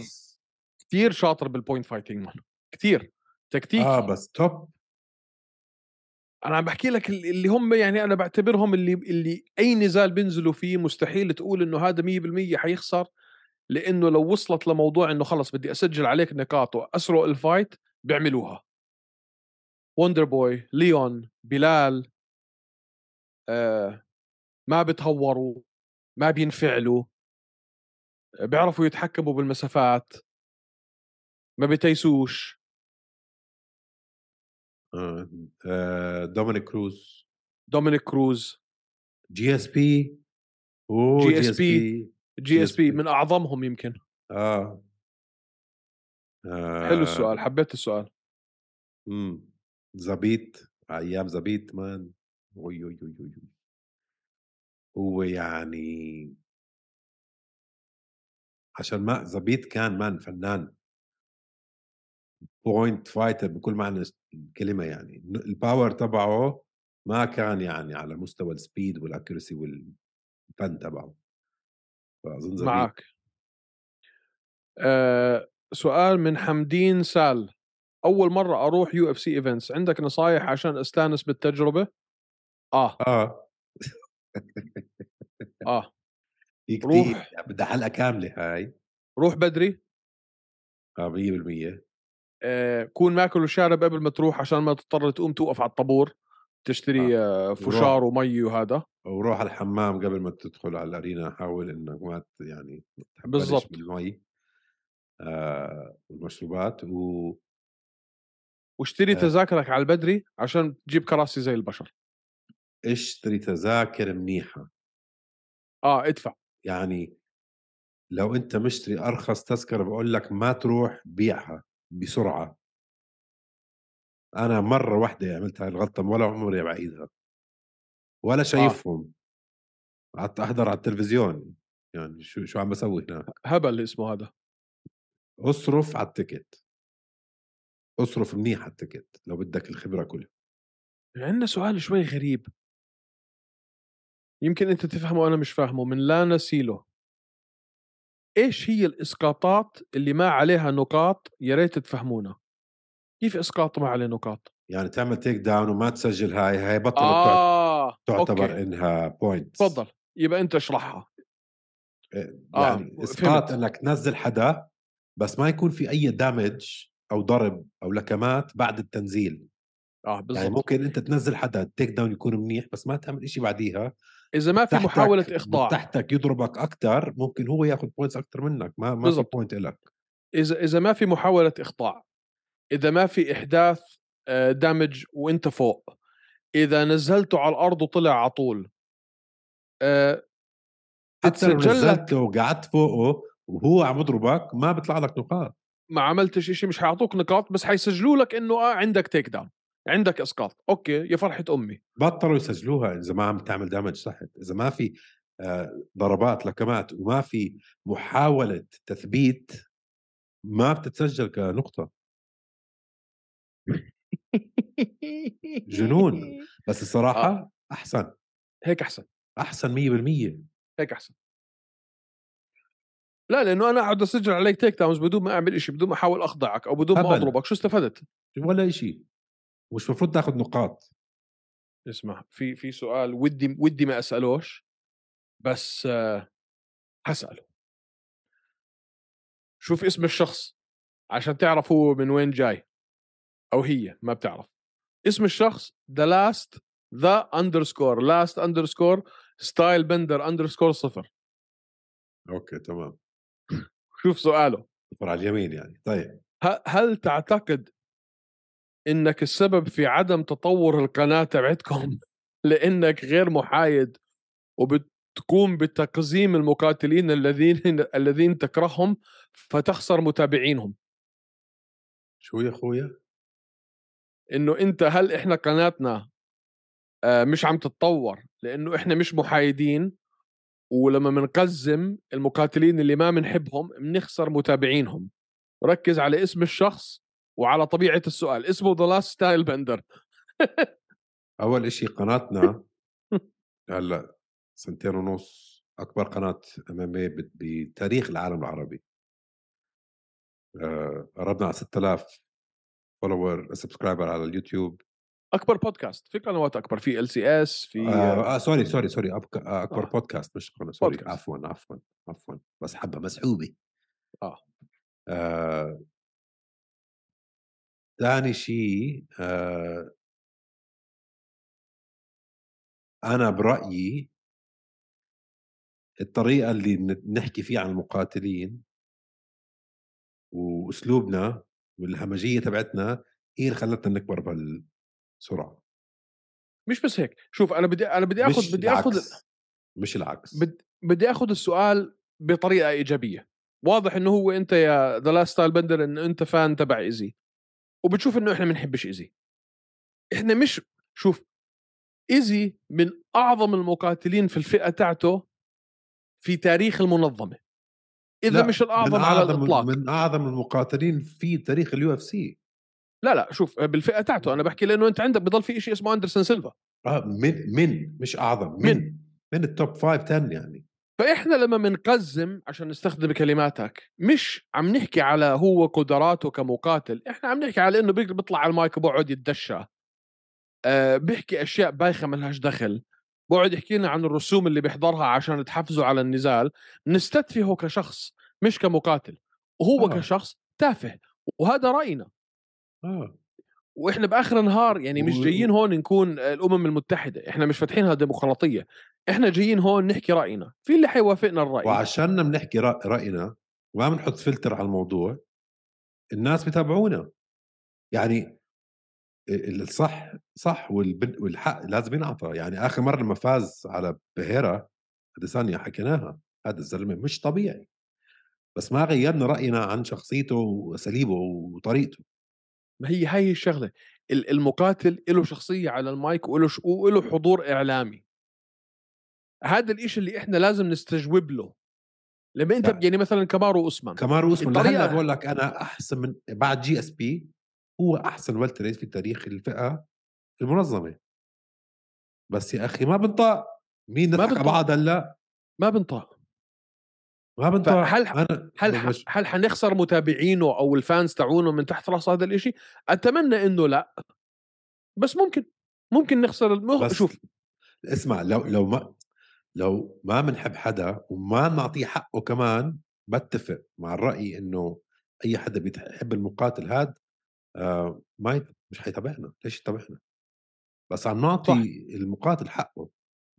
كثير شاطر بال point fighting man. كثير تكتيك. آه بس top أنا عم بحكي لك ال- اللي هم يعني أنا بعتبرهم اللي اللي أي نزال بينزلوا فيه مستحيل تقول إنه هذا 100% حيخسر لإنه لو وصلت لموضوع إنه خلص بدي أسجل عليك نقاط وأسرق ال fight بيعملوها وندر بوي ليون بلال آه ما بتهوروا ما بينفعلوا آه، بيعرفوا يتحكموا بالمسافات ما بتيسوش. دومينيك كروز. دومينيك كروز. جي إس بي. GSP. جي إس بي جي إس بي. من أعظمهم يمكن. آه. آه، حلو السؤال حبيت السؤال. امم زبيط أيام زبيط man. وي وي وي وي هو يعني عشان ما زبيت كان كان فنان. point fighter بكل معنى الكلمة يعني. ال power تبعه ما كان يعني على مستوى ال speed وال accuracy والفن تبعه. فأظن معك. آه سؤال من حمدين سال. أول مرة أروح UFC events عندك نصايح عشان أستانس بالتجربة؟ آه. آه. آه. في كثير روح. بدها حلقه كاملة هاي. روح بدري. آه 100% آه كون ماكل وشارب قبل ما تروح عشان ما تضطر تقوم توقف على الطابور تشتري آه فشار ومي وهذا. وروح الحمام قبل ما تدخل على ال arena حاول إنك ما يعني بالضبط. بالمي آه والمشروبات و واشتري آه. تذاكرك على البدري عشان تجيب كراسي زي البشر. اشتري تذاكر منيحة. آه ادفع. يعني لو أنت مشتري أرخص تذكرة بقول لك ما تروح بيعها. بسرعة. أنا مرة واحدة عملت هاي الغلطة ولا عمري بعيدها. ولا شايفهم. قعدت أحضر على التلفزيون. يعني شو شو عم بسوي هناك هبل اسمه هذا. أصرف على ال ticket. أصرف منيح على ال ticket لو بدك الخبرة كلها. عندنا سؤال شوي غريب. يمكن أنت تفهمه وأنا مش فاهمه من لانا سيلو. إيش هي الإسقاطات اللي ما عليها نقاط يا ريت تفهمونا؟ كيف إسقاط ما عليه نقاط؟ يعني تعمل takedown وما تسجل هاي هاي بطلت آه تعتبر okay. إنها point تفضل. يبقى أنت اشرحها. آه، يعني إسقاط فهمت. إنك تنزل حدا بس ما يكون في أي damage أو ضرب أو لكمات بعد التنزيل. آه يعني بالضبط. ممكن أنت تنزل حدا ال takedown يكون منيح بس ما تعمل إشي بعديها. إذا ما في محاولة إخضاع. تحتك يضربك أكثر ممكن هو ياخذ points أكثر منك ما ما في بالضبط. point لك إذا إذا ما في محاولة إخضاع إذا ما في إحداث آه، damage وأنت فوق إذا نزلته على الأرض وطلع على طول آه، حتى لو نزلته وقعدت فوقه وهو عم يضربك ما بيطلع لك نقاط. ما عملتش إشي مش حيعطوك نقاط بس حيسجلوا لك إنه آه عندك takedown عندك إسقاط. okay يا فرحة أمي. بطلوا يسجلوها. إذا ما عم تعمل damage صحت إذا ما في آه، ضربات لكمات وما في محاولة تثبيت ما بتتسجل كنقطة. جنون. بس الصراحة آه. أحسن. هيك أحسن. أحسن 100% هيك أحسن. لا لأنه أنا اقعد أسجل عليك تيك داونز بدون ما أعمل شيء بدون ما أحاول أخضعك أو بدون ما. أضربك. شو استفدت؟ ولا شيء مش المفروض تاخذ نقاط. اسمع في في سؤال ودي ودي ما أسألوش بس حساله شوف اسم الشخص عشان تعرف هو من وين جاي أو هي ما بتعرف. اسم الشخص the last the underscore last underscore stylebender underscore صفر. okay تمام. شوف سؤاله. صفر على اليمين يعني. طيب. هل تعتقد إنك السبب في عدم تطور القناة تبعتكم لإنك غير محايد وبتقوم بتقزيم المقاتلين الذين الذين تكرههم فتخسر متابعينهم. شو يا أخويا؟ إنه أنت هل إحنا قناتنا آه، مش عم تتطور لإنه إحنا مش محايدين ولما بنقزم المقاتلين اللي ما بنحبهم بنخسر متابعينهم. ركز على اسم الشخص وعلى طبيعة السؤال اسمه The Last Stylebender أول إشي قناتنا هلأ سنتين ونص أكبر قناة MMA بتاريخ العالم العربي آه، قربنا على 6000 follower subscriber على اليوتيوب أكبر بودكاست في قنوات أكبر في ال سي اس في آه, آه sorry sorry sorry أكبر آه. بودكاست مش قناة sorry. عفوا عفوا عفوا بس حبة مسحوبه آه. آه ثاني شيء آه. أنا برأيي الطريقة اللي نحكي فيها عن المقاتلين وأسلوبنا والهمجية تبعتنا هي اللي خلتنا نكبر بهالسرعه مش بس هيك شوف أنا بدي أنا بدي آخذ بدي آخذ. مش العكس. بد بدي آخذ السؤال بطريقة إيجابية واضح إنه هو أنت يا The Last Stylebender انه أنت fan تبع ايزي وبتشوف إنه إحنا ما بنحبش ايزي إحنا مش شوف ايزي من أعظم المقاتلين في الفئة تاعته في تاريخ المنظمة. إذا مش الأعظم من على الإطلاق. من أعظم المقاتلين في تاريخ ال UFC لا لا شوف بالفئة تاعته أنا بحكي لأنه أنت عندك بضل في شيء اسمه أندرسون سيلفا. آه من من مش أعظم من. من. من, ال top 5 10 يعني. فإحنا لما بنقزم عشان نستخدم كلماتك مش عم نحكي على هو قدراته كمقاتل إحنا عم نحكي على إنه بيقدر بيطلع على المايك وبقعد يتدشى أه بيحكي أشياء بايخة ما لهاش دخل بقعد يحكي لنا عن الرسوم اللي بيحضرها عشان تحفزه على النزال نستتفهه كشخص مش كمقاتل وهو آه. آه. كشخص تافه وهذا رأينا آه وإحنا بآخر النهار يعني مش جايين هون نكون الأمم المتحدة إحنا مش فاتحينها ديمقراطية إحنا جايين هون نحكي رأينا في اللي حيوافقنا الرأي. وعشان بنحكي رأينا وما بنحط فلتر على الموضوع الناس بتابعونا يعني ال- الصح صح والحق لازم ينعطى. يعني آخر مرة لما فاز على بهيرا اديسانيا حكيناها هذا الزلمة مش طبيعي. بس ما غيرنا رأينا عن شخصيته وأساليبه وطريقته. ما هي هاي الشغلة ال- المقاتل له شخصية على المايك وله. وله حضور إعلامي هذا الإشي اللي إحنا لازم نستجوب له لما أنت. يعني مثلا كمارو أوسمان كمان اسمه الطريقة- لهلا بقول لك أنا أحسن من بعد GSP هو أحسن welterweight في تاريخ الفئة في المنظمة بس يا أخي ما بنطاق مين نضحك على. بعض هلأ ما بنطاق ما أنا هل ح... مش- هل حنخسر متابعينه أو ال fans تاعونه من تحت رأس هذا الإشي؟ أتمنى إنه لا. بس ممكن ممكن نخسر الم... بس شوف. اسمع لو لو ما لو ما بنحب حدا وما نعطيه حقه كمان بتفق مع الرأي إنه أي حدا بيحب المقاتل هاد آه ما يت... مش حيتابعنا. ليش يتابعنا؟ بس عم نعطي. المقاتل حقه.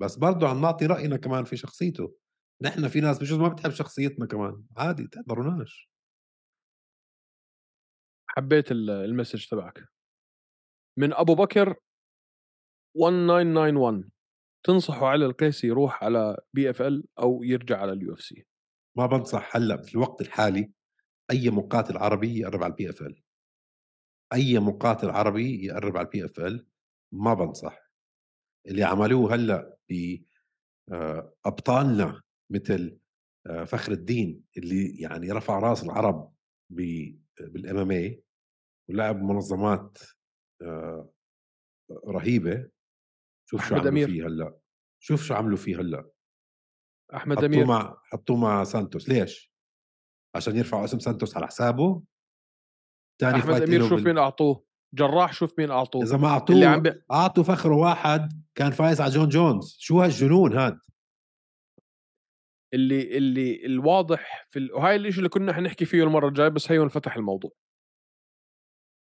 بس برضه عم نعطي رأينا كمان في شخصيته. نحن في ناس بجوز ما بتحب شخصيتنا كمان عادي تحضروناش حبيت ال- المسج تبعك. من أبو بكر 1991 تنصحوا علي القيسي يروح على PFL أو يرجع على ال UFC ما بنصح هلأ في الوقت الحالي أي مقاتل عربي يقرب على ال PFL أي مقاتل عربي يقرب على ال PFL ما بنصح. اللي عملوه هلأ ب ابطالنا مثل آه، فخر الدين اللي يعني رفع رأس العرب بال أم ولعب منظمات آه، رهيبة. شوف شو عملوا. فيه هلأ. شوف شو عملوا فيه هلأ. أحمد حطوه أمير. مع حطوه مع سانتوس. ليش؟ عشان يرفعوا اسم سانتوس على حسابه. تاني أحمد أمير شوف بال- مين أعطوه. جراح شوف مين أعطوه. إذا ما اللي أعطوه عم بي... أعطوا فخره واحد كان فايز على جون جونز. شو هالجنون هاد؟ اللي اللي الواضح في ال... وهاي الشيء اللي كنا حنحكي فيه المرة الجاية بس هي انفتح الموضوع.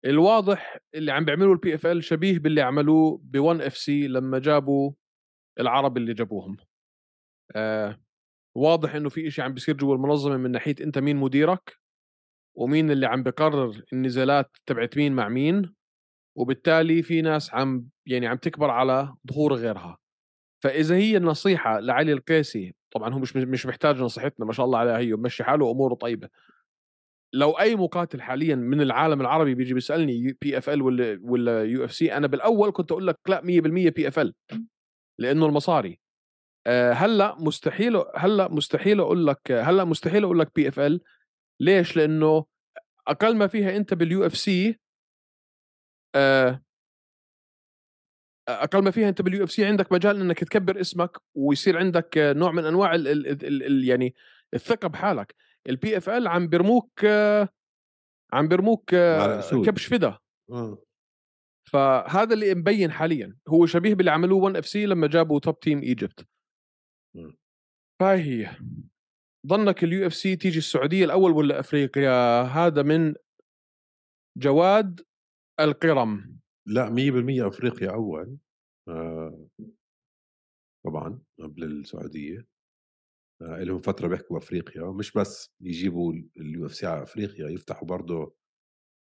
الواضح اللي عم بيعملوا ال PFL شبيه باللي عملوه ب 1 إف سي لما جابوا العرب اللي جابوهم. آه واضح إنه في إشي عم بيصير جوا المنظمة من ناحية أنت مين مديرك ومين اللي عم بقرر النزالات تبعت مين مع مين وبالتالي في ناس عم يعني عم تكبر على ظهور غيرها. فإذا هي النصيحة لعلي القيسي طبعا هو مش مش محتاج نصيحتنا ما شاء الله عليه هي ومشي حاله وأموره طيبة. لو أي مقاتل حاليا من العالم العربي بيجي بيسألني بي اف ال ولا ولا يو اف سي أنا بالأول كنت أقول لك لا 100% PFL لأنه المصاري. آه، هلأ مستحيل هلأ مستحيل أقول لك هلأ مستحيل أقول لك PFL ليش؟ لأنه أقل ما فيها أنت بال UFC أقل ما فيها أنت بال UFC عندك مجال إنك تكبر اسمك ويصير عندك نوع من أنواع ال ال ال ال يعني الثقة بحالك. ال PFL عم برموك آه، عم أسود. كبش فدا. آه. فهذا اللي مبين حاليا. هو شبيه باللي عملوه 1 اف سي لما جابوا Top Team Egypt. فهي هي. ظنك ال UFC تيجي السعودية الأول ولا أفريقيا؟ هذا من جواد القرم. لا 100% أفريقيا أول آه. طبعا قبل السعودية. آه لهم فترة بيحكوا أفريقيا مش بس يجيبوا UFC على أفريقيا يفتحوا برضه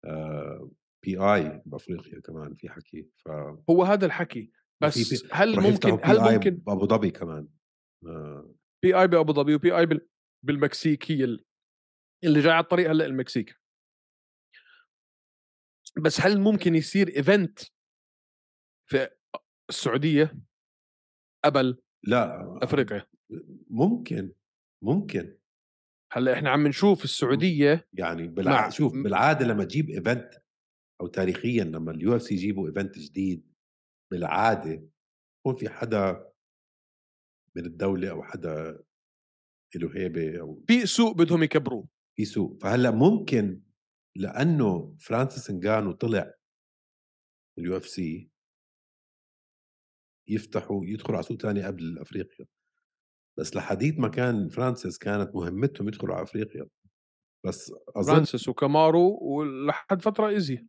آه PI بأفريقيا كمان في حكي. ف هو هذا الحكي. بس وفي- هل ممكن هل PI ممكن بأبو ظبي كمان. بي آي بأبو ظبي وبي آي بال- بالمكسيك هي ال- اللي جاي على الطريق هلأ المكسيك. بس هل ممكن يصير event في السعودية؟ قبل لا أفريقيا. ممكن ممكن. هلا إحنا عم نشوف السعودية يعني بالع... مع- شوف بالعادة لما تجيب event أو تاريخيا لما ال UFC يجيبوا event جديد بالعادة يكون في حدا من الدولة أو حدا له هيبة أو في سوق بدهم يكبروه. في سوق. فهلأ ممكن لأنه فرانسيس إنجانو طلع ال UFC يفتحوا يدخلوا على سوق ثاني قبل أفريقيا. بس لحديت ما كان فرانسيس كانت مهمتهم يدخلوا على أفريقيا. بس أظن فرانسيس وكامارو ولحد فترة إيزي.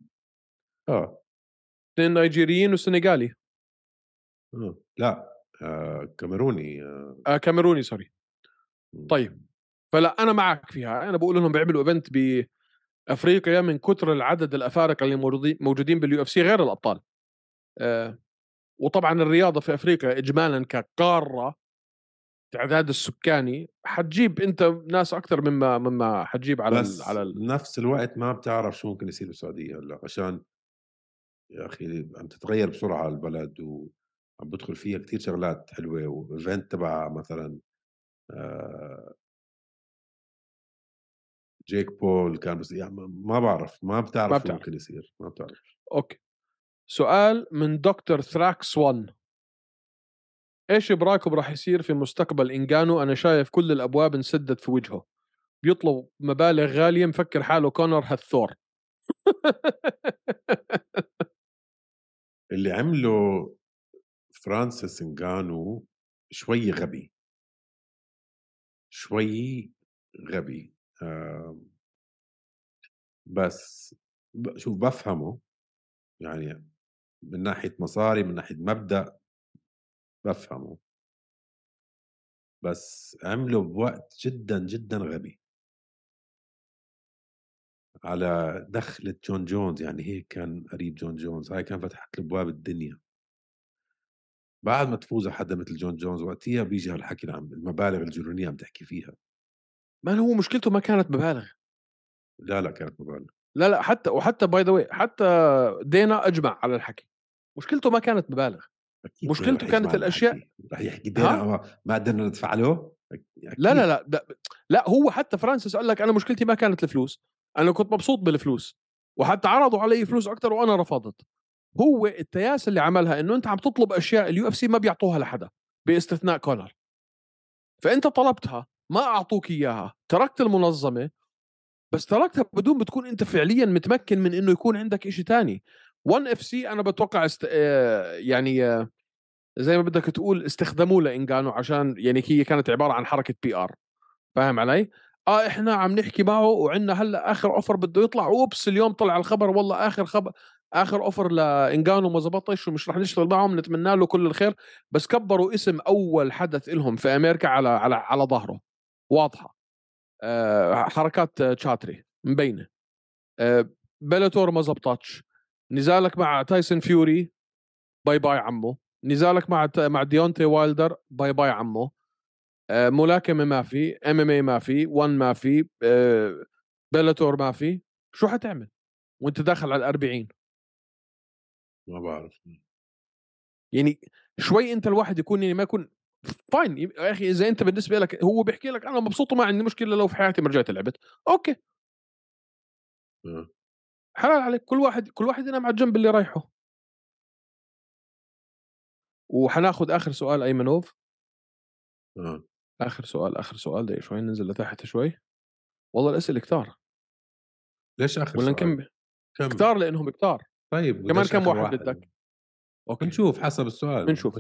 آه. اثنين نيجيريين وسنغالي آه. لا آه كاميروني آه. آه كاميروني sorry. طيب. فلا أنا معك فيها. أنا بقول إنهم بيعملوا event بافريقيا من كثر العدد الأفارقة اللي موجودين بال UFC غير الأبطال. آه وطبعا الرياضة في أفريقيا اجمالا كقارة تعداد السكاني حتجيب أنت ناس أكثر مما مما حتجيب على بس ال على ال بنفس الوقت ما بتعرف شو ممكن يصير بالسعودية هلأ عشان يا أخي عم تتغير بسرعة البلد وعم بدخل فيها كتير شغلات حلوة و event تبع مثلا آه جيك بول كان بس يعني ما- ما بعرف ما بتعرف ما بتعرف. ممكن يصير ما بتعرف. okay. سؤال من دكتور ثراكس 1 إيش برايكم راح يصير في مستقبل إنجانو؟ أنا شايف كل الأبواب انسدت في وجهه. بيطلب مبالغ غالية مفكر حاله كونر هالثور اللي عمله فرانسيس إنجانو شوي غبي. شوي غبي. بس ب- شوف بفهمه يعني من ناحية مصاري من ناحية مبدأ بفهمه. بس عمله بوقت جدا جدا غبي. على دخلة جون جونز يعني هيك كان قريب جون جونز. هاي كان فتحت له ابواب الدنيا. بعد ما تفوز حدا مثل جون جونز وقتها بيجي هالحكي المبالغ الجنونية عم تحكي فيها. ما هو مشكلته ما كانت مبالغ لا لا كانت مبالغ لا لا حتى وحتى by the حتى دينا أجمع على الحكي. مشكلته ما كانت مبالغ مشكلته كانت الأشياء- الحكي. رح يحكي دينا ما- قدرنا ندفع له؟ لا لا لا, لا هو حتى فرانسيس قال لك أنا مشكلتي ما كانت الفلوس. أنا كنت مبسوط بالفلوس. وحتى عرضوا علي فلوس أكثر وأنا رفضت. هو التياس اللي عملها إنه أنت عم تطلب أشياء ال UFC ما بيعطوها لحدا باستثناء كونر. فأنت طلبتها. ما أعطوك إياها. تركت المنظمة بس تركتها بدون بتكون أنت فعليا متمكن من إنه يكون عندك شيء تاني. 1 اف سي أنا بتوقع است... آه، يعني آه، زي ما بدك تقول استخدموه لإنجانو عشان يعني هي كانت عبارة عن حركة PR فاهم علي؟ آه إحنا عم نحكي معه وعندنا هلأ آخر offer بده يطلع. oops اليوم طلع الخبر. والله آخر خبر آخر offer لإنجانو ما زبطش ومش رح نشتغل معهم. نتمنى له كل الخير. بس كبروا اسم أول حدث لهم في أمريكا على على على ظهره. واضحة. آه حركات آه، تشاتري مبينه آه Bellator ما زبطتش. نزالك مع تايسون فيوري bye bye عمو. نزالك مع مع ديونتي وايلدر bye bye عمو. آه، ملاكمة ما في MMA ما في ONE ما في آه، Bellator ما في. شو حتعمل؟ وانت داخل على الأربعين. ما بعرف. يعني شوي انت الواحد يكون يعني ما يكون fine يا أخي إذا أنت بالنسبة لك هو بيحكي لك أنا مبسوط وما عندي مشكلة لو في حياتي ما رجعت لعبت. أوكي. حلال عليك. كل واحد كل واحد ينام على الجنب اللي يريحه. وحناخذ آخر سؤال أيمنوف. آخر سؤال آخر سؤال. دقيقة شوي ننزل لتحت شوي. والله الأسئلة كتار. ليش آخر ولا سؤال؟ نكمل؟ كم كتار لأنهم كتار. طيب كمان كم واحد بدك؟ Okay. بنشوف حسب السؤال بنشوف.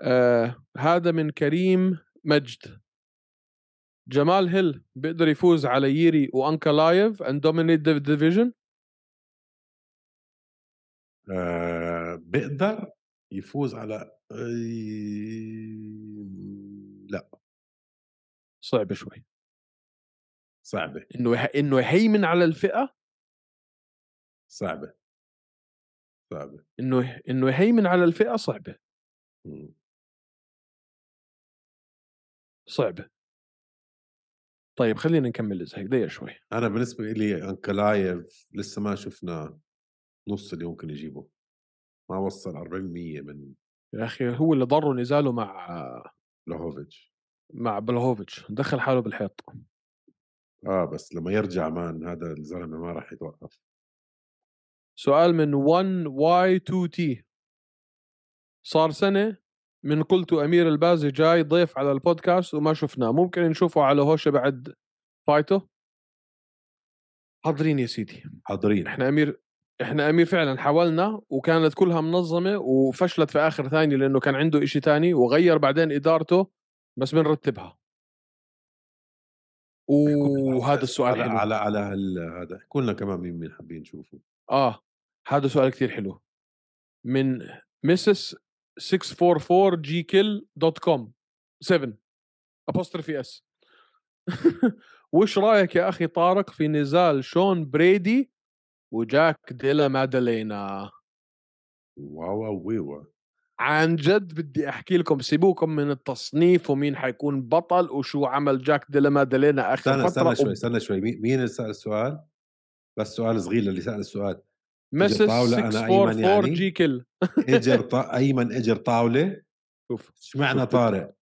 آه هذا من كريم مجد. جمال هيل بيقدر يفوز على ييري وأنكالاييف and dominate division آه بيقدر يفوز على لا. صعبه شوي. صعبة. إنه يح... إنه يهيمن على الفئة؟ صعبة. صعبة. إنه إنه يهيمن على الفئة؟ صعبة. مم. صعبه طيب خلينا نكمل هيك دقيقه شوي. أنا بالنسبة لي أنكلايف لسه ما شفنا نص اللي ممكن يجيبه. ما وصل 40% من يا أخي هو اللي ضره نزاله مع لوهوفيتش مع بلهوفيتش دخل حاله بالحيط. آه بس لما يرجع مان هذا الزلمة ما راح يتوقف. سؤال من 1Y2T صار سنة؟ من قلت أمير البازي جاي ضيف على البودكاست وما شفناه. ممكن نشوفه على هوشة بعد فايته؟ حاضرين يا سيدي. حاضرين. إحنا أمير إحنا أمير فعلا حاولنا وكانت كلها منظمة وفشلت في آخر ثانية لأنه كان عنده إشي تاني وغير بعدين إدارته بس بنرتبها. وهذا السؤال على حلو. على على هال- هذا احكوا لنا كمان مين مين حابين نشوفه. آه هذا سؤال كثير حلو. من مسس 644 جي كيل دوت كوم 7 ابوسترفي اس وش رأيك يا أخي طارق في نزال شون بريدي وجاك ديلا مادالينا واو واو ويوا عن جد بدي أحكي لكم سيبوكم من التصنيف ومين حيكون بطل وشو عمل جاك ديلا مادالينا آخر استنى فترة استنى شوي استنى شوي. مين مين اللي سأل السؤال؟ بس سؤال صغير اللي سأل السؤال. مسس طاولة أنا 644 أيمن يعني؟ جي كيل إجر طا... ايمن إجر طاولة؟ شوف اشمعنى طارق؟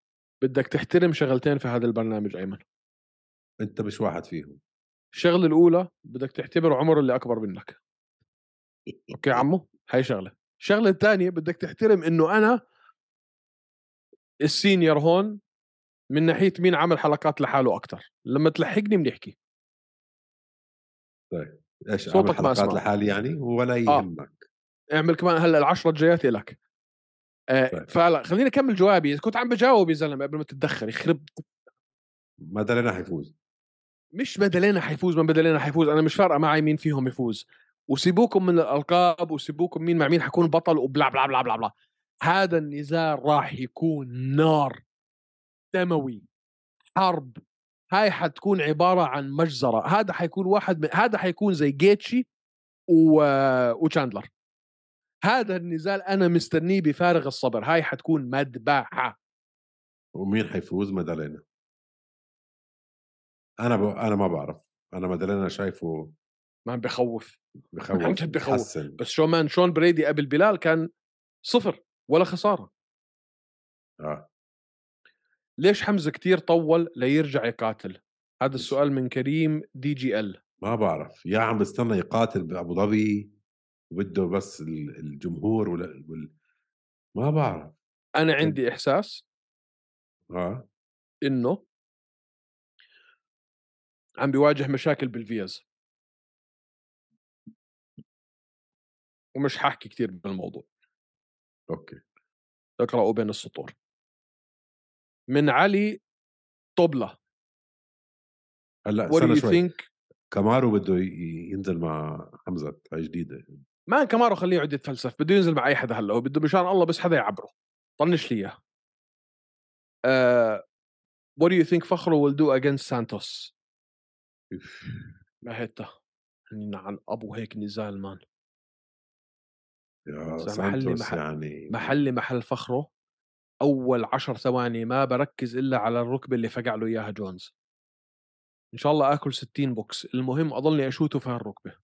بدك تحترم شغلتين في هذا البرنامج أيمن. أنت مش واحد فيهم. الشغلة الأولى بدك تعتبر عمر اللي أكبر منك. okay عمو؟ هاي شغلة. الشغلة الثانية بدك تحترم إنه أنا ال senior هون من ناحية مين عمل حلقات لحاله أكثر لما تلحقني بنحكي. إيش صوتك ما أسمع. لحالي يعني؟ ولا آه. يهمك. اعمل كمان هلأ العشرة الجايات لك. آه. فلا خليني أكمل جوابي. كنت عم بجاوب يا زلمة قبل ما تتدخل يخرب ما دلنا حيفوز. مش مدلينا حيفوز ما مدلينا حيفوز. أنا مش فارقة معي مين فيهم يفوز. وسيبوكم من الألقاب وسيبوكم مين مع مين حيكون بطل وبلا بلا بلا بلا بلا. هذا النزال راح يكون نار دموي حرب هاي حتكون عبارة عن مجزرة. هذا حيكون واحد من هذا حيكون زي جيتشي و... وشاندلر. هذا النزال أنا مستنيه بفارغ الصبر. هاي حتكون مذبحة. ومين حيفوز؟ ما دلنا أنا ب... أنا ما بعرف. أنا ما دلنا شايفه ما بخوف. بخوف عن جد بخوف. بحسن. بس شو man شون برادي قبل بلال كان صفر ولا خسارة. آه. ليش حمزة كتير طول ليرجع يقاتل؟ هذا السؤال من كريم دي جي ال ما بعرف. يا عم بستنى يقاتل بأبو ظبي وبده بس ال- الجمهور ولا وال... ما بعرف. أنا عندي إحساس آه إنه عم بيواجه مشاكل بالفيز. ومش حاحكي كثير بالموضوع. Okay. اقرأوا بين السطور. من علي طبلة. هلأ استنى شوي think كامارو بده ينزل مع حمزة جديدة. ما كمارو خليه يقعد يتفلسف بده ينزل مع أي حدا هلأ هو بده مشان الله بس حدا يعبره. طنش لي إياه. uh, what do you think فخرو will do against سانتوس ما هيتا عن أبو هيك نزال man. يا بس محلي سانتوس محل- يعني. محلي محل فخره. أول عشر ثواني ما بركز إلا على الركبة اللي فقع له إياها جونز. إن شاء الله آكل 60 بوكس. المهم أضلني أشوته في هالركبه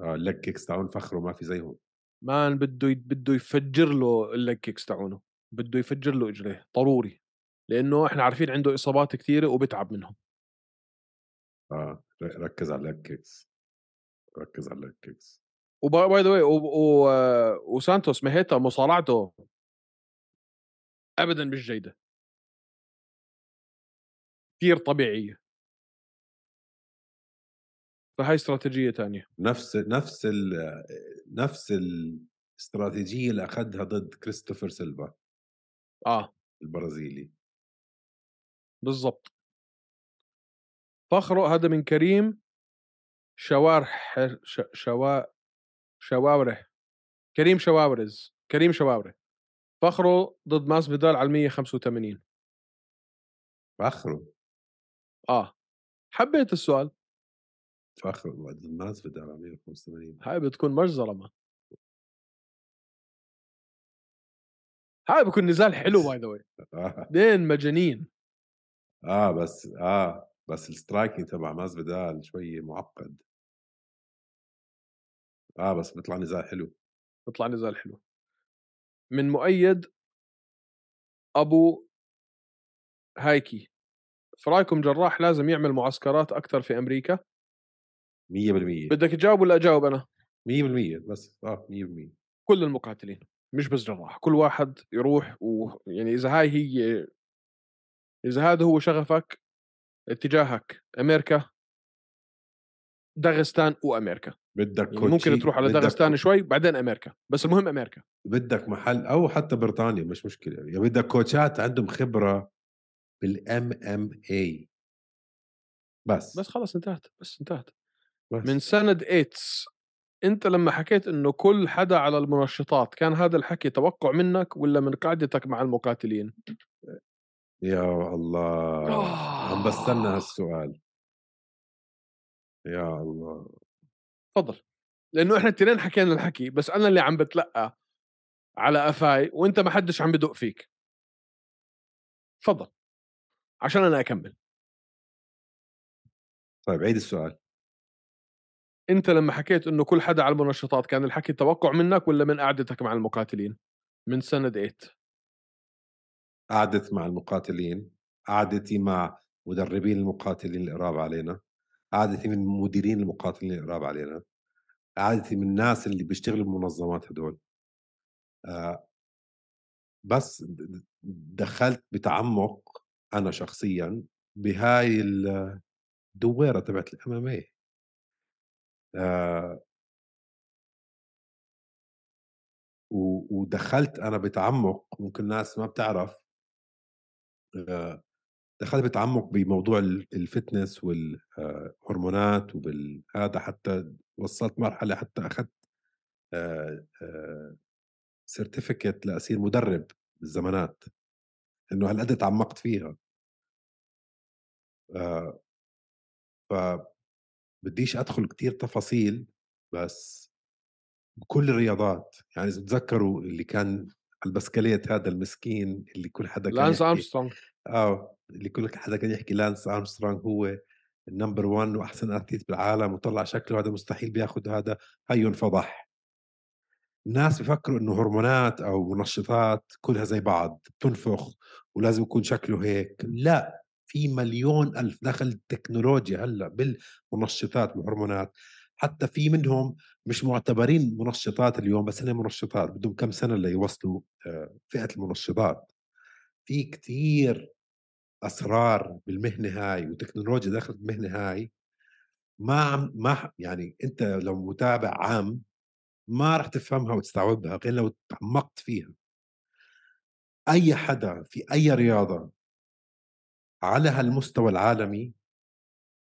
آه ال leg kicks تاعون فخره ما في زيهم. مان بده ي- بده يفجر له ال leg kicks تاعونه. بده يفجر له إجريه. ضروري. لأنه إحنا عارفين عنده إصابات كثيره وبتعب منهم. آه ركز على ال leg kicks ركز على ال leg kicks و by the way وسانتوس مهيتا مصارعته. ابدا مش جيدة. كثير طبيعية. فهاي استراتيجية تانية. نفس نفس ال نفس الاستراتيجية اللي أخذها ضد كريستوفر سيلفا. آه. البرازيلي. بالضبط. فخره هذا من كريم شوارح ش... شوا شواورة. كريم شواورز. كريم شواورة. فخره ضد ماسفيدال على 185 فخره؟ آه. حبيت السؤال. فخره ضد ماسفيدال 185 هاي بتكون مجزرة man. هاي بكون نزال حلو by the way اثنين مجانين. آه بس آه بس ال striking تبع ماسفيدال شوي معقد. آه بس بيطلع نزال حلو. بيطلع نزال حلو. من مؤيد أبو هايكي. في رأيكم جراح لازم يعمل معسكرات أكثر في أمريكا؟ 100% بدك تجاوب ولا أجاوب أنا؟ 100% بس. آه 100% كل المقاتلين مش بس جراح كل واحد يروح ويعني إذا هاي هي إذا هذا هو شغفك اتجاهك أمريكا داغستان وأمريكا. بدك يعني ممكن تروح على داغستان شوي بعدين أمريكا. بس المهم أمريكا. بدك محل أو حتى بريطانيا مش مشكلة. يعني بدك كوتشات عندهم خبرة بالام إم اي بس. بس خلص انتهت بس انتهت. بس. من سند إيتس أنت لما حكيت إنه كل حدا على المنشطات كان هذا الحكي توقع منك ولا من قعدتك مع المقاتلين؟ يا الله. آه. عم بستنى هالسؤال. يا الله. تفضل. لأنه إحنا التنين حكينا الحكي بس أنا اللي عم بتلقى على قفاي وأنت ما حدش عم بدق فيك. تفضل. عشان أنا أكمل. طيب عيد السؤال. أنت لما حكيت إنه كل حدا على المنشطات كان الحكي توقع منك ولا من قعدتك مع المقاتلين؟ من سند 8 قعدت مع المقاتلين قعدتي مع مدربين المقاتلين القراب علينا. قعدتي من مديرين المقاتلين القراب علينا. قعدتي من الناس اللي بيشتغلوا بالمنظمات هدول. آه بس دخلت بتعمق أنا شخصيا بهاي الدويره تبعت الاماميه آه. ودخلت أنا بتعمق ممكن الناس ما بتعرف. آه، دخلت بتعمق بموضوع ال- الفتنس والهرمونات وبالهذا حتى وصلت مرحلة حتى اخذت certificate لاصير مدرب بالزمانات إنه هالقد تعمقت فيها؟ آه، ف بديش أدخل كتير تفاصيل بس بكل الرياضات يعني إذا بتذكروا اللي كان البسكليت هذا المسكين اللي كل حدا كان لانس أرمسترونج. آه. اللي كل حدا كان يحكي لانس ارمسترونج هو النمبر 1 وأحسن اتليت بالعالم وطلع شكله هذا مستحيل بياخذ هذا هي انفضح الناس بفكروا إنه هرمونات أو منشطات كلها زي بعض بتنفخ ولازم يكون شكله هيك. لا في مليون ألف دخل التكنولوجيا هلأ بالمنشطات والهرمونات حتى في منهم مش معتبرين منشطات اليوم بس هن منشطات بدهم كم سنة ليوصلوا آه، فئة المنشطات. في كتير أسرار بالمهنة هاي وتكنولوجيا دخلت المهنه هاي ما عم ما يعني أنت لو متابع عام ما راح تفهمها وتستوعبها غير لو تعمقت فيها. أي حدا في أي رياضة على هالمستوى العالمي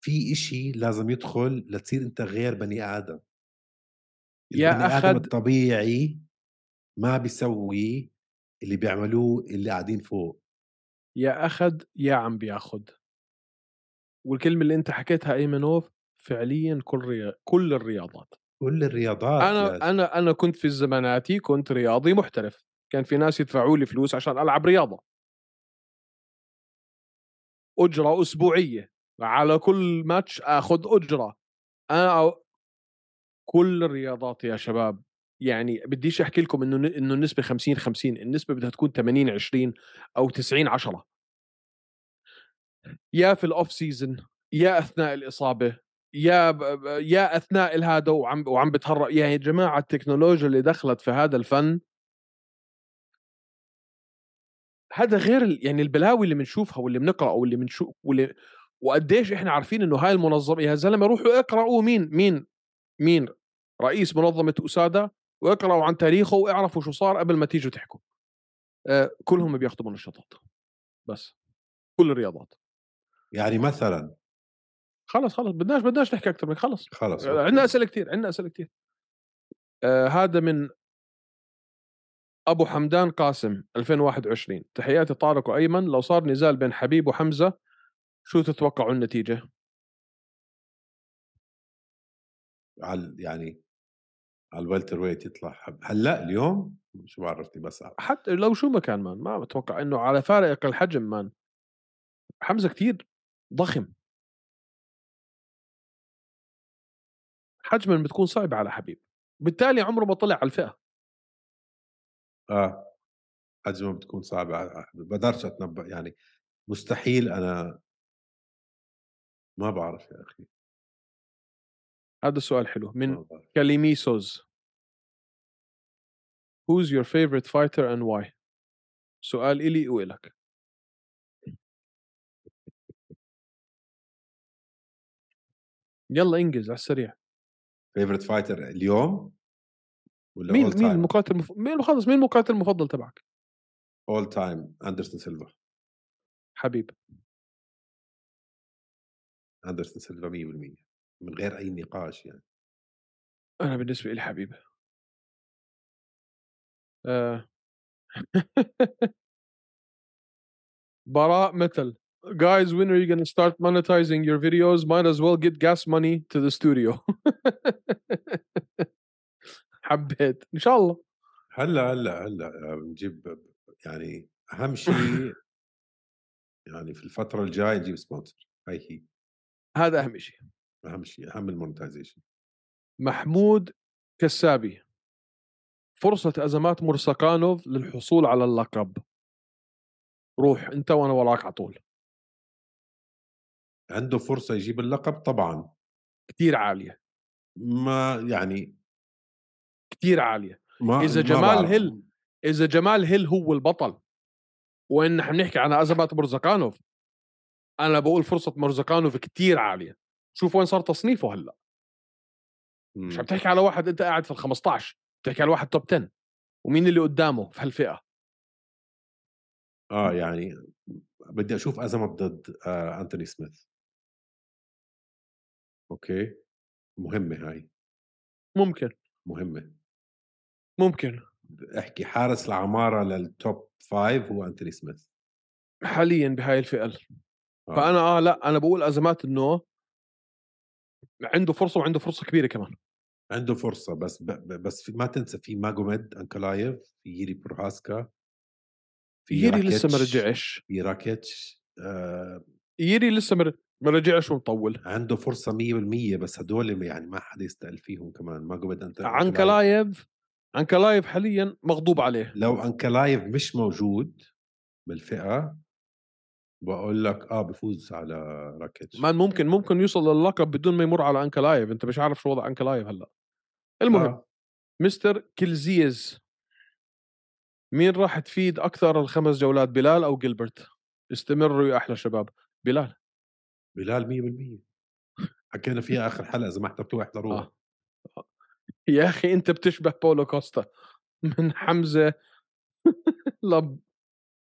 في إشي لازم يدخل لتصير أنت غير بني آدم. يا البني آدم أخد- الطبيعي ما بيسوي اللي بيعملوه اللي قاعدين فوق. يا اخذ يا عم بياخذ والكلمة اللي أنت حكيتها ايمنوف فعليا كل ريا... كل الرياضات. كل الرياضات يا أنا أنا أنا كنت في زماناتي كنت رياضي محترف. كان في ناس يدفعوا لي فلوس عشان ألعب رياضة. أجرة أسبوعية. على كل ماتش آخذ أجرة. أنا أو- كل الرياضات يا شباب. يعني بديش أحكي لكم إنه إنه النسبة 50 50 النسبة بدها تكون 80 20 أو 90 10 يا في ال off season يا أثناء الإصابة يا يا أثناء الهذا وعم وعم بتهرب. يا جماعة التكنولوجيا اللي دخلت في هذا الفن هذا غير يعني البلاوي اللي بنشوفها واللي بنقرا واللي بنشوف واللي وقديش إحنا عارفين إنه هاي المنظمة يا زلمة روحوا اقرأوا مين مين مين رئيس منظمة اساده واقرأوا عن تاريخه واعرفوا شو صار قبل ما تيجوا تحكوا. آه كلهم بياخذوا منشطات بس. كل الرياضات. يعني مثلا؟ خلص خلص بدناش بدناش نحكي أكثر من خلص خلص عندنا أوكي. أسئلة كثير عندنا أسئلة كثير آه هذا من أبو حمدان قاسم 2021 تحياتي طارق وأيمن. لو صار نزال بين حبيب وحمزة شو تتوقعوا النتيجة؟ على يعني على الوالتر ويت يطلع. هلأ اليوم؟ شو بعرفني بس حتى لو شو ما كان مان ما بتوقع إنه على فارق الحجم مان. حمزة كثير ضخم. حجما بتكون صعبة على حبيب. بالتالي عمره ما طلع على الفئة. آه، أزمة بتكون صعبة ع ما باقدرش أتنبّأ يعني مستحيل أنا ما باعرف يا أخي، هذا السؤال حلو من. كاليميسوز Who's your favorite fighter and why؟ سؤال إلي وإلك يلا إنجز على السريع favorite fighter اليوم والّا مين مين؟ المقاتل المف... مين خلص مين المقاتل المفضل تبعك؟ all time أندرسون سيلفا، حبيب أندرسون سيلفا 100% من غير أي نقاش يعني. أنا بالنسبة لي حبيب آه. براء متل. Guys, when are you going to start monetizing your videos? Might as well get gas money to the studio. حبيت إن شاء الله هلّا، هلّا، هلّا آه، بنجيب يعني أهم شيء يعني في الفترة الجاية نجيب sponsor هاي هي هذا أهم شيء أهم شيء، أهم الmonetization. محمود كسابي. فرصة أزمات مرسكانوف للحصول على اللقب. روح أنت وأنا وراك على طول. عنده فرصة يجيب اللقب؟ طبعًا، كتير عالية. ما يعني كتير عالية. ما إذا ما جمال بعرف. هيل إذا جمال هيل هو البطل وإن نحن بنحكي عن أزمات مرزقانوف أنا بقول فرصة مرزقانوف كتير عالية. شوف وين صار تصنيفه هلأ مش عم إمم. تحكي على واحد أنت قاعد في ال 15 بتحكي على واحد توب 10 ومين اللي قدامه في هالفئة آه، يعني بدي أشوف أزمة ضد آآ أنتوني سميث. okay، مهمة هاي، ممكن مهمة. ممكن أحكي حارس العمارة للtop 5 هو أنتوني سميث. حاليا بهاي الفئة آه. فأنا آه لأ أنا بقول as-is مان إنه عنده فرصة وعنده فرصة كبيرة كمان. عنده فرصة بس ب بس في ما تنسى في ماجوميد أنكلايف، في ييري بروهاسكا، في ييري لسه ما رجعش. في راكيتش آآ ييري لسه ما ما رجعش ومطول. عنده فرصة 100% بس هدول يعني ما حدا يستقل فيهم كمان ماجوميد أنت أنكلايف أنكلايف حاليا مغضوب عليه. لو أنكلايف مش موجود بالفئة باقول لك آه بفوز على راكيتش. man ممكن ممكن يوصل للقب بدون ما يمر على انكلايف أنت مش عارف شو وضع انكلايف هلأ. المهم آه. مستر كيلزيز مين راح تفيد أكثر الخمس جولات بلال أو جيلبرت استمروا يا أحلى شباب. بلال. بلال 100% حكينا فيها آخر حلقة إذا ما حضرتوها احضروها آه. يا أخي أنت بتشبه بولو كوستا. من حمزة لب.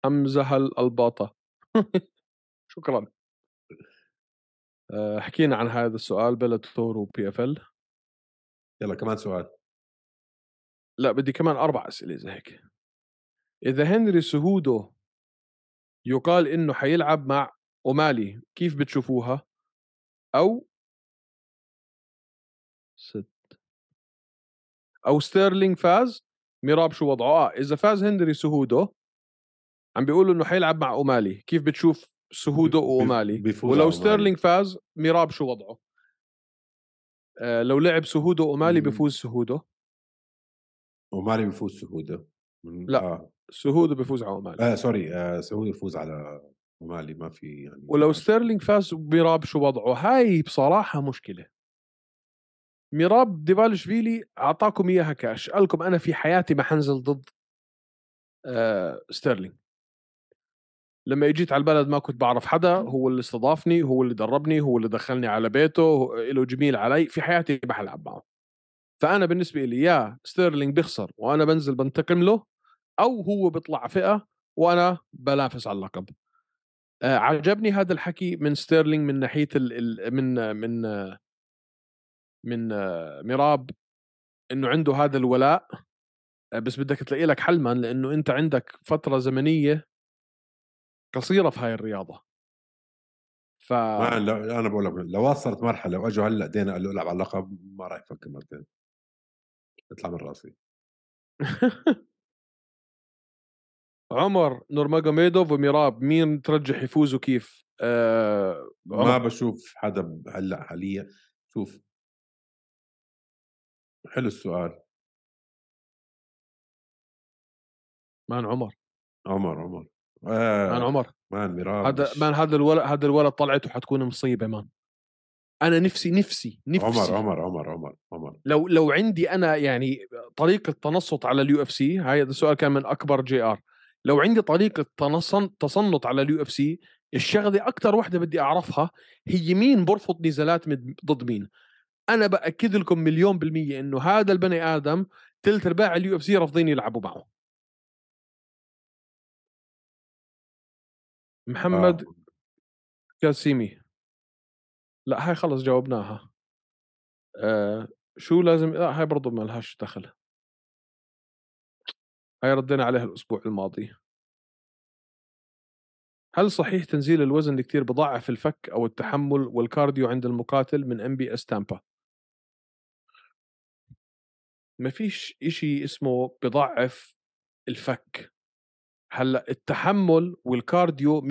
حمزة الباطة. شكرا. آه، حكينا عن هذا السؤال بلاتور وبي اف ال يلا كمان سؤال. لا بدي كمان أربع أسئلة زي هيك. إذا هنري سهودو يقال إنه حيلعب مع أومالي كيف بتشوفوها؟ أو ست. أو ستيرلينج فاز؟ ميراب شو وضعه؟ آه إذا فاز هنري سهودو عم بيقولوا إنه حيلعب مع أومالي كيف بتشوف سهودو وأومالي بيفوز ولو. ستيرلينج فاز ميراب شو وضعه آه لو لعب سهودو اومالي. بيفوز سهودو أومالي بيفوز سهودو من- لا. آه. سهودو بيفوز على أومالي آه sorry آه سهودو يفوز على أومالي ما في يعني ولو. ستيرلينج فاز ميراب شو وضعه هاي بصراحة مشكلة ميراب ديفالشفيلي أعطاكم إياها كاش قال لكم أنا في حياتي ما حنزل ضد آه ستيرلينج لما اجيت على البلد ما كنت بعرف حدا هو اللي استضافني هو اللي دربني هو اللي دخلني على بيته له جميل علي في حياتي ما حلعب معه. فأنا بالنسبة لي يا ستيرلينج بيخسر وأنا بنزل بنتقم له أو هو بيطلع فئة وأنا بنافس على اللقب. آه، عجبني هذا الحكي من ستيرلينج من ناحية ال ال من من من ميراب إنه عنده هذا الولاء. آه، بس بدك تلاقي لك حل لأنه أنت عندك فترة زمنية قصيرة في هاي الرياضة. ف ما لو أنا بقول لك لو وصلت مرحلة وأجوا هلأ دينا قال له العب على اللقب ما راح يفكر مرتين. اطلع من رأسي. عمر نورماجوميدوف وميراب مين ترجح يفوز وكيف؟ آه ما بشوف حدا هلأ حاليا. شوف. حلو السؤال. man عمر؟ عمر عمر. man آه عمر. man ميراب هذا man هذا الولد هذا الولد طلعته حتكون مصيبة man. أنا نفسي نفسي نفسي. عمر عمر عمر عمر. عمر لو لو عندي أنا يعني طريقة تنصت على اليو إف سي هذا السؤال كان من أكبر جي آر. لو عندي طريقة تنصن تصنت على اليو إف سي الشغلة أكثر وحده بدي أعرفها هي مين برفض نزالات ضد مين. أنا بأكد لكم مليون بالمية إنه هذا البني آدم ثلث ارباع اليو إف سي رافضين يلعبوا معه. محمد آه. كاسيمي. لا هاي خلص جاوبناها. آه شو لازم لا هاي برضو ما لهاش دخل. هاي ردينا عليها الأسبوع الماضي. هل صحيح تنزيل الوزن كتير بضعف الفك أو التحمل وال cardio عند المقاتل من إم بي إس تامبا؟ ما فيش إشي اسمه بضعف الفك. هلأ التحمل والكارديو 100%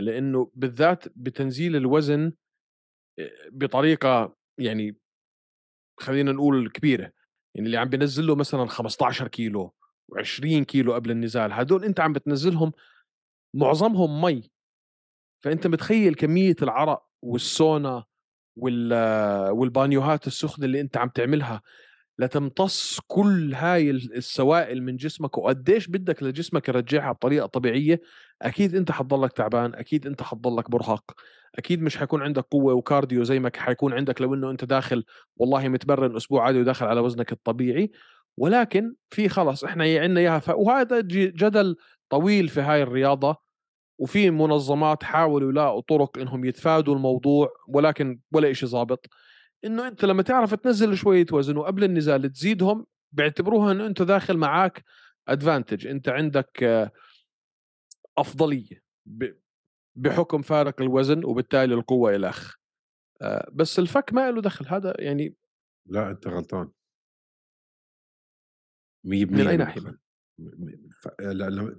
لأنه بالذات بتنزيل الوزن بطريقة يعني خلينا نقول كبيرة. يعني اللي عم بينزل له مثلا 15 كيلو و20 كيلو قبل النزال هدول أنت عم بتنزلهم معظمهم مي. فأنت متخيل كمية العرق والسونا وال والبانيوهات السخنة اللي أنت عم تعملها؟ لتمتص كل هاي السوائل من جسمك وقديش بدك لجسمك يرجعها بطريقة طبيعية أكيد أنت حتضلك تعبان أكيد أنت حتضلك مرهق أكيد مش حيكون عندك قوة وكارديو زي ما حيكون عندك لو إنه أنت داخل والله متمرن أسبوع عادي وداخل على وزنك الطبيعي ولكن في خلص إحنا عندنا إياها ف... وهذا جدل طويل في هاي الرياضة وفي منظمات حاولوا يلاقوا طرق إنهم يتفادوا الموضوع ولكن ولا شيء ظابط. إنه أنت لما تعرف تنزل شوية وزن وقبل النزال تزيدهم بيعتبروها إنه أنت داخل معك ادفانتج أنت عندك آه، أفضلية بحكم فارق الوزن وبالتالي القوة الخ آه، بس الفك ما له دخل. هذا يعني لا أنت غلطان. 100% من ف- لا-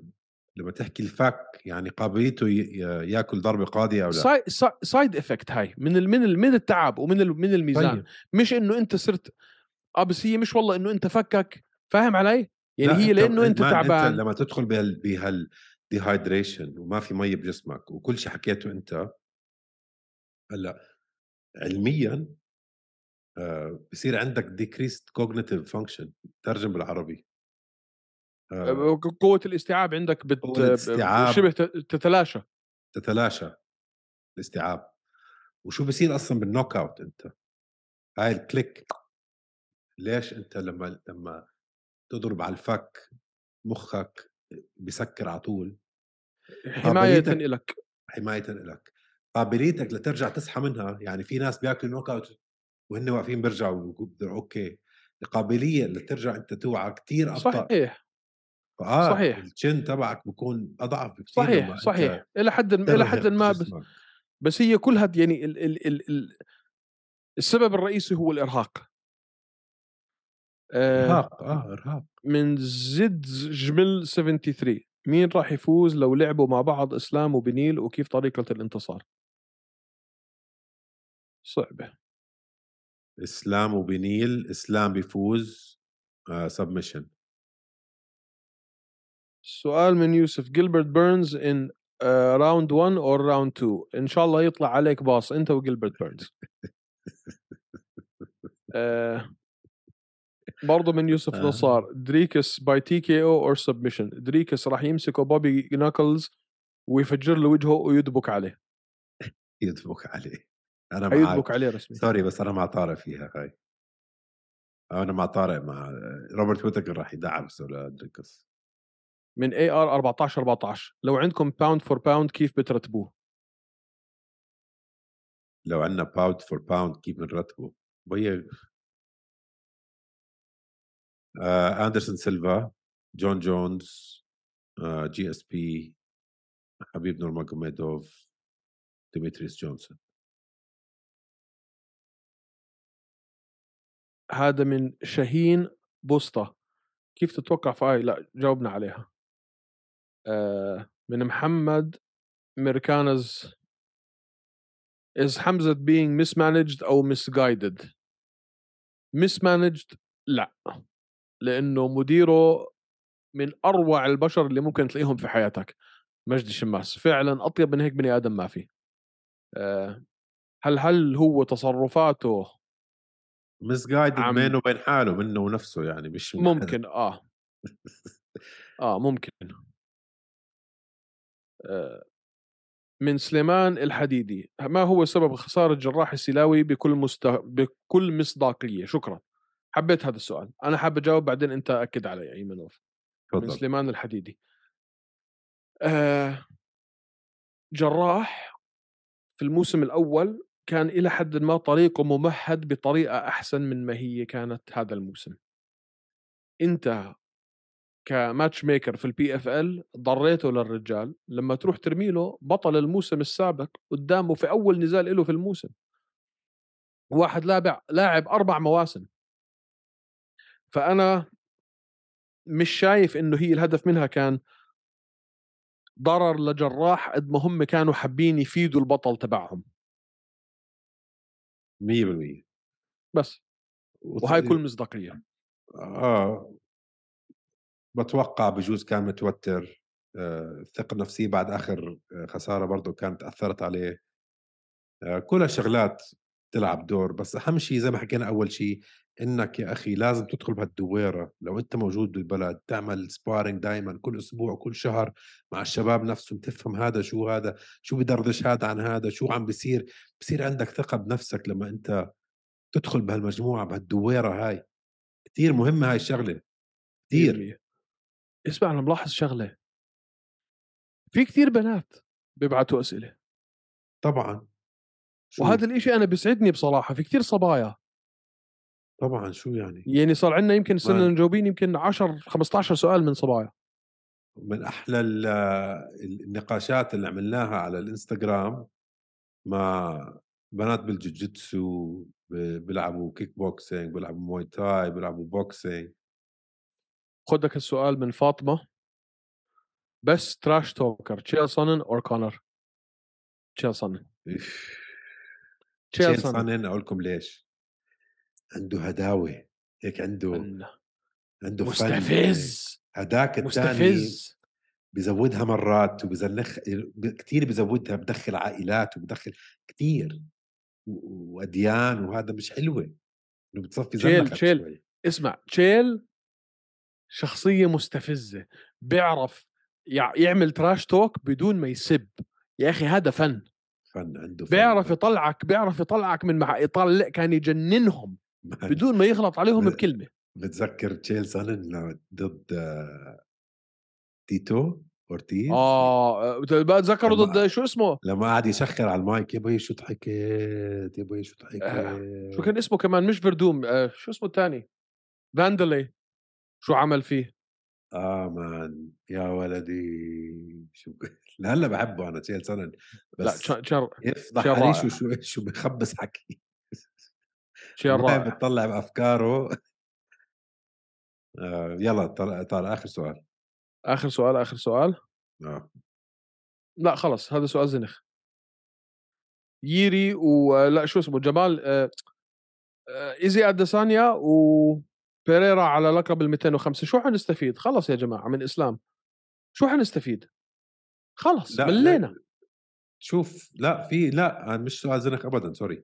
لما تحكي الفك يعني قابليته ياكل ضربه قاضيه أو لا؟ ساي- سا- side effect هاي من من من التعب ومن من الميزان. طيب. مش إنه أنت صرت آه بس هي مش والله إنه أنت فكك. فاهم علي؟ يعني لا، هي لأنه أنت تعبان أنت لما تدخل بهال بهال dehydration وما في مي بجسمك وكل شيء حكيته أنت هلأ علميا آه بصير عندك decreased cognitive function. ترجم بالعربي. آه. قوة الاستيعاب عندك بت قوة الاستيعاب. شبه تتلاشى. تتلاشى الاستيعاب. وشو بصير أصلا بال knockout أنت. هاي ال click ليش أنت لما لما تضرب على الفك مخك بسكر على طول؟ حماية لك. حماية لك. قابليتك لترجع تصحى منها. يعني في ناس بياكلوا knockout وهن واقفين بيرجعوا أوكي. القابليه لترجع أنت توعى كثير أبطأ. صحيح. صحيح. الجن تبعك بكون أضعف بكثير صحيح صحيح. إلى حد إلى حد ما بس. بس هي كلها يعني ال ال ال ال السبب الرئيسي هو الإرهاق. آه إرهاق آه إرهاق. من زد جمل 73 مين راح يفوز لو لعبوا مع بعض إسلام وبنيل وكيف طريقة الانتصار؟ صعبة. إسلام وبنيل إسلام بيفوز آه submission سؤال من يوسف. جيلبرت بيرنز in round 1 or round 2 إن شاء الله يطلع عليك باص أنت وجيلبرت بيرنز آه برضه من يوسف آه. نصار دريكس by TKO or submission دريكس راح يمسكه بوبي ناكلز ويفجر له وجهه ويدبك عليه. يدبك عليه. أنا معك حيدبك عليه رسمي sorry بس أنا مع طارق فيها هاي. أنا مع طارق مع روبرت ويتكر راح يدعم دريكس من AR 14 14 لو عندكم pound for pound كيف بترتبوه؟ لو عندنا pound for pound كيف بنرتبه؟ وهي آه أندرسون سيلفا جون جونز آه GSP حبيب نورماجوميدوف ديمتريس جونسون. هذا من شاهين بوسطة. كيف تتوقع فاي لا جاوبنا عليها. من محمد ميركانز. Is حمزة being mismanaged أو misguided mismanaged لا لأنه مديره من أروع البشر اللي ممكن تلاقيهم في حياتك. مجدي شماس فعلا أطيب من هيك بني آدم ما في. آه، هل هل هو تصرفاته مس جايد عم- بينه وبين حاله منه ونفسه يعني مش من. ممكن آه. آه ممكن. آه، من سليمان الحديدي. ما هو سبب خسارة جراح السلاوي بكل مست... بكل مصداقية شكرا. حبيت هذا السؤال. أنا حاب أجاوب بعدين أنت أكد علي أيمنوف من سليمان الحديدي. آه جراح في الموسم الأول كان إلى حد ما طريقه ممهد بطريقة أحسن من ما هي كانت هذا الموسم. أنت ك matchmaker في ال PFL ضريته للرجال. لما تروح ترمي له بطل الموسم السابق قدامه في أول نزال له في الموسم. واحد لاعب لاعب أربع مواسم. فأنا مش شايف إنه هي الهدف منها كان ضرر لجراح قد ما هم كانوا حابين يفيدوا البطل تبعهم. 100% بس. وهاي كل مصداقية. آه. بتوقع بجوز كان متوتر آه، الثقة النفسية بعد آخر آه، خسارة برضه كانت أثرت عليه. آه، كل الشغلات تلعب دور بس أهم شيء زي ما حكينا أول شيء إنك يا أخي لازم تدخل بهالدويرة. لو أنت موجود بالبلد تعمل sparring دائما كل أسبوع كل شهر مع الشباب نفسهم تفهم هذا شو هذا شو بدردش هذا عن هذا شو عم بيصير. بصير عندك ثقة بنفسك لما أنت تدخل بهالمجموعة بهالدويرة هاي. كتير مهمة هاي الشغلة. 100%. اسمع أنا ملاحظ شغلة. في كثير بنات بيبعتوا أسئلة. طبعا. شو؟ وهذا الإشي أنا بيسعدني بصراحة في كثير صبايا. طبعا شو يعني؟ يعني صار عندنا يمكن صرنا مجاوبين يمكن 10 15 سؤال من صبايا. من أحلى ال- النقاشات اللي عملناها على الإنستغرام مع بنات بالجوجيتسو بيلعبوا كيك بوكسينج بيلعبوا Muay Thai بيلعبوا boxing خدك السؤال من فاطمة. بس trash talker تشيل سونن or كونر تشيل سونن. تشيل تشيل سونن أقول لكم ليش؟ عنده هداوة. هيك عنده من- عنده. مستفز. هداك الثاني مستفز. بزودها مرات وبزنخ كثير بزودها بدخل عائلات وبدخل كثير واديان وهذا مش حلوة. إنه بتصفي شيل- زنخت شيل. شوي. اسمع تشيل شخصية مستفزة بيعرف يع- يعمل trash talk بدون ما يسب. يا أخي هذا فن. فن عنده فن بيعرف يطلعك بيعرف يطلعك من مع يطلع كان يجننهم. بدون ما يغلط عليهم بكلمة. بتذكر تشيل سانن ضد آه، تيتو أورتيز؟ آه بتذكروا لما- ضد شو اسمه؟ لما قعد يشخر على المايك يا بي شو ضحكت يا بي شو ضحكت. آه، شو كان اسمه كمان؟ مش فردوم آه شو اسمه الثاني فاندلي. شو عمل فيه؟ آه man يا ولدي شو لهلا بحبه أنا تشيل سانن لا بس شر شر يفضح رائع. شو شو شو بخبص حكي. شيء رائع. بتطلع بأفكاره. آه يلا طلع طلع آخر سؤال. آخر سؤال آخر سؤال. آه. لا خلص هذا سؤال زنخ. ييري ولا شو اسمه جمال آه، آه، إيزي أديسانيا وبيريرا على لقب ال 205 شو حنستفيد؟ خلص يا جماعة من إسلام. شو حنستفيد؟ خلص ملينا. شوف لا في لا مش سؤال زنخ ابدا sorry.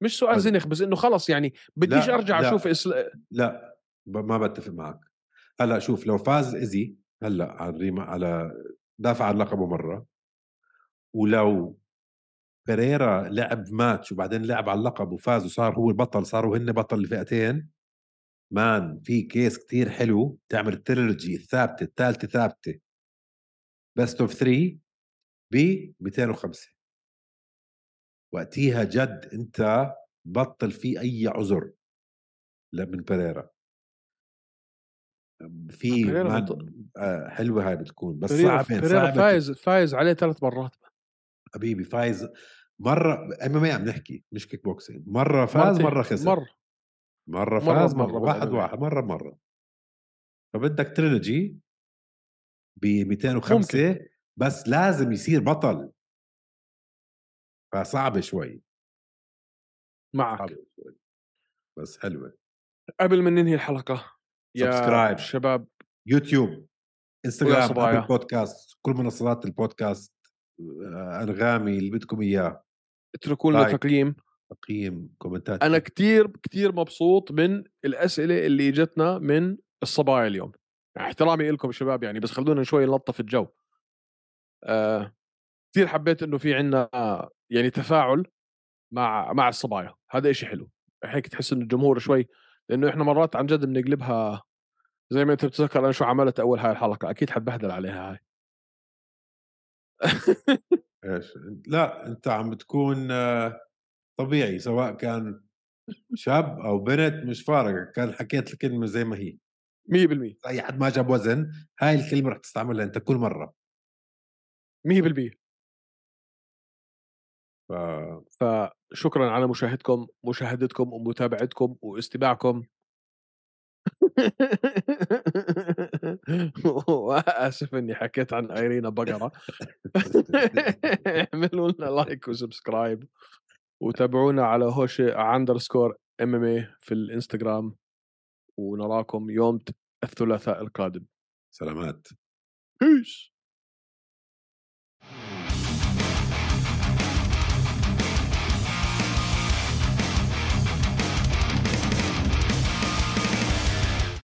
مش سؤال. زنخ بس إنه خلص يعني بديش لا، أرجع لا. أشوف إسل... لا ما بتفق معك. هلأ شوف لو فاز ايزي هلأ على الريما على دافع عن لقبه مرة ولو بيريرا لعب ماتش وبعدين لعب على اللقب وفاز وصار هو البطل صاروا هن بطل الفئتين man في case كتير حلو تعمل ال trilogy الثابتة الثالثة ثابتة. best of 3 ب 205 وقتيها جد انت بطل في أي عذر ل- من بيريرا في آه حلوة هاي بتكون بس صعبة بيريرا صعبة فايز فايز عليه ثلاث مرات. حبيبي فايز مرة MMA عم نحكي مش كيك بوكسينج مرة فاز. مرة خسر. مرة. مرة فاز بمرة مرة واحد بال MMA. واحد. مرة بمره فبدك trilogy؟ ب 205 بس لازم يصير بطل. فصعبه شوي. معك. صعبه شوي. بس حلوة. قبل ما ننهي الحلقة يا Subscribe. شباب. يوتيوب انستغرام. Apple Podcast كل منصات البودكاست آه، أنغامي اللي بدكم إياه. اتركوا لنا. تقييم. تقييم كومنتات أنا كتير كتير مبسوط من الأسئلة اللي إجتنا من الصبايا اليوم. يعني احترامي لكم شباب يعني بس خلونا شوي نلطف الجو. آه كثير حبيت إنه في عنا يعني تفاعل مع مع الصبايا. هذا إشي حلو. هيك تحس إنه الجمهور شوي لأنه إحنا مرات عن جد بنقلبها زي ما أنت بتتذكر أنا شو عملت أول هاي الحلقة؟ أكيد حتبهدل عليها هاي. إيش؟ لا أنت عم تكون آه، طبيعي سواء كان شاب أو بنت مش فارقة كان حكيت الكلمة زي ما هي. 100% أي حد ما جاب وزن هاي الكلمة رح تستعملها أنت كل مرة. 100% ف فشكرا على مشاهدتكم مشاهدتكم ومتابعتكم واستماعكم. وآسف إني حكيت عن إيرينا بقرة. اعملوا لنا like و subscribe. وتابعونا على هوش underscore MMA في الإنستغرام ونراكم يوم الثلاثاء القادم. سلامات. peace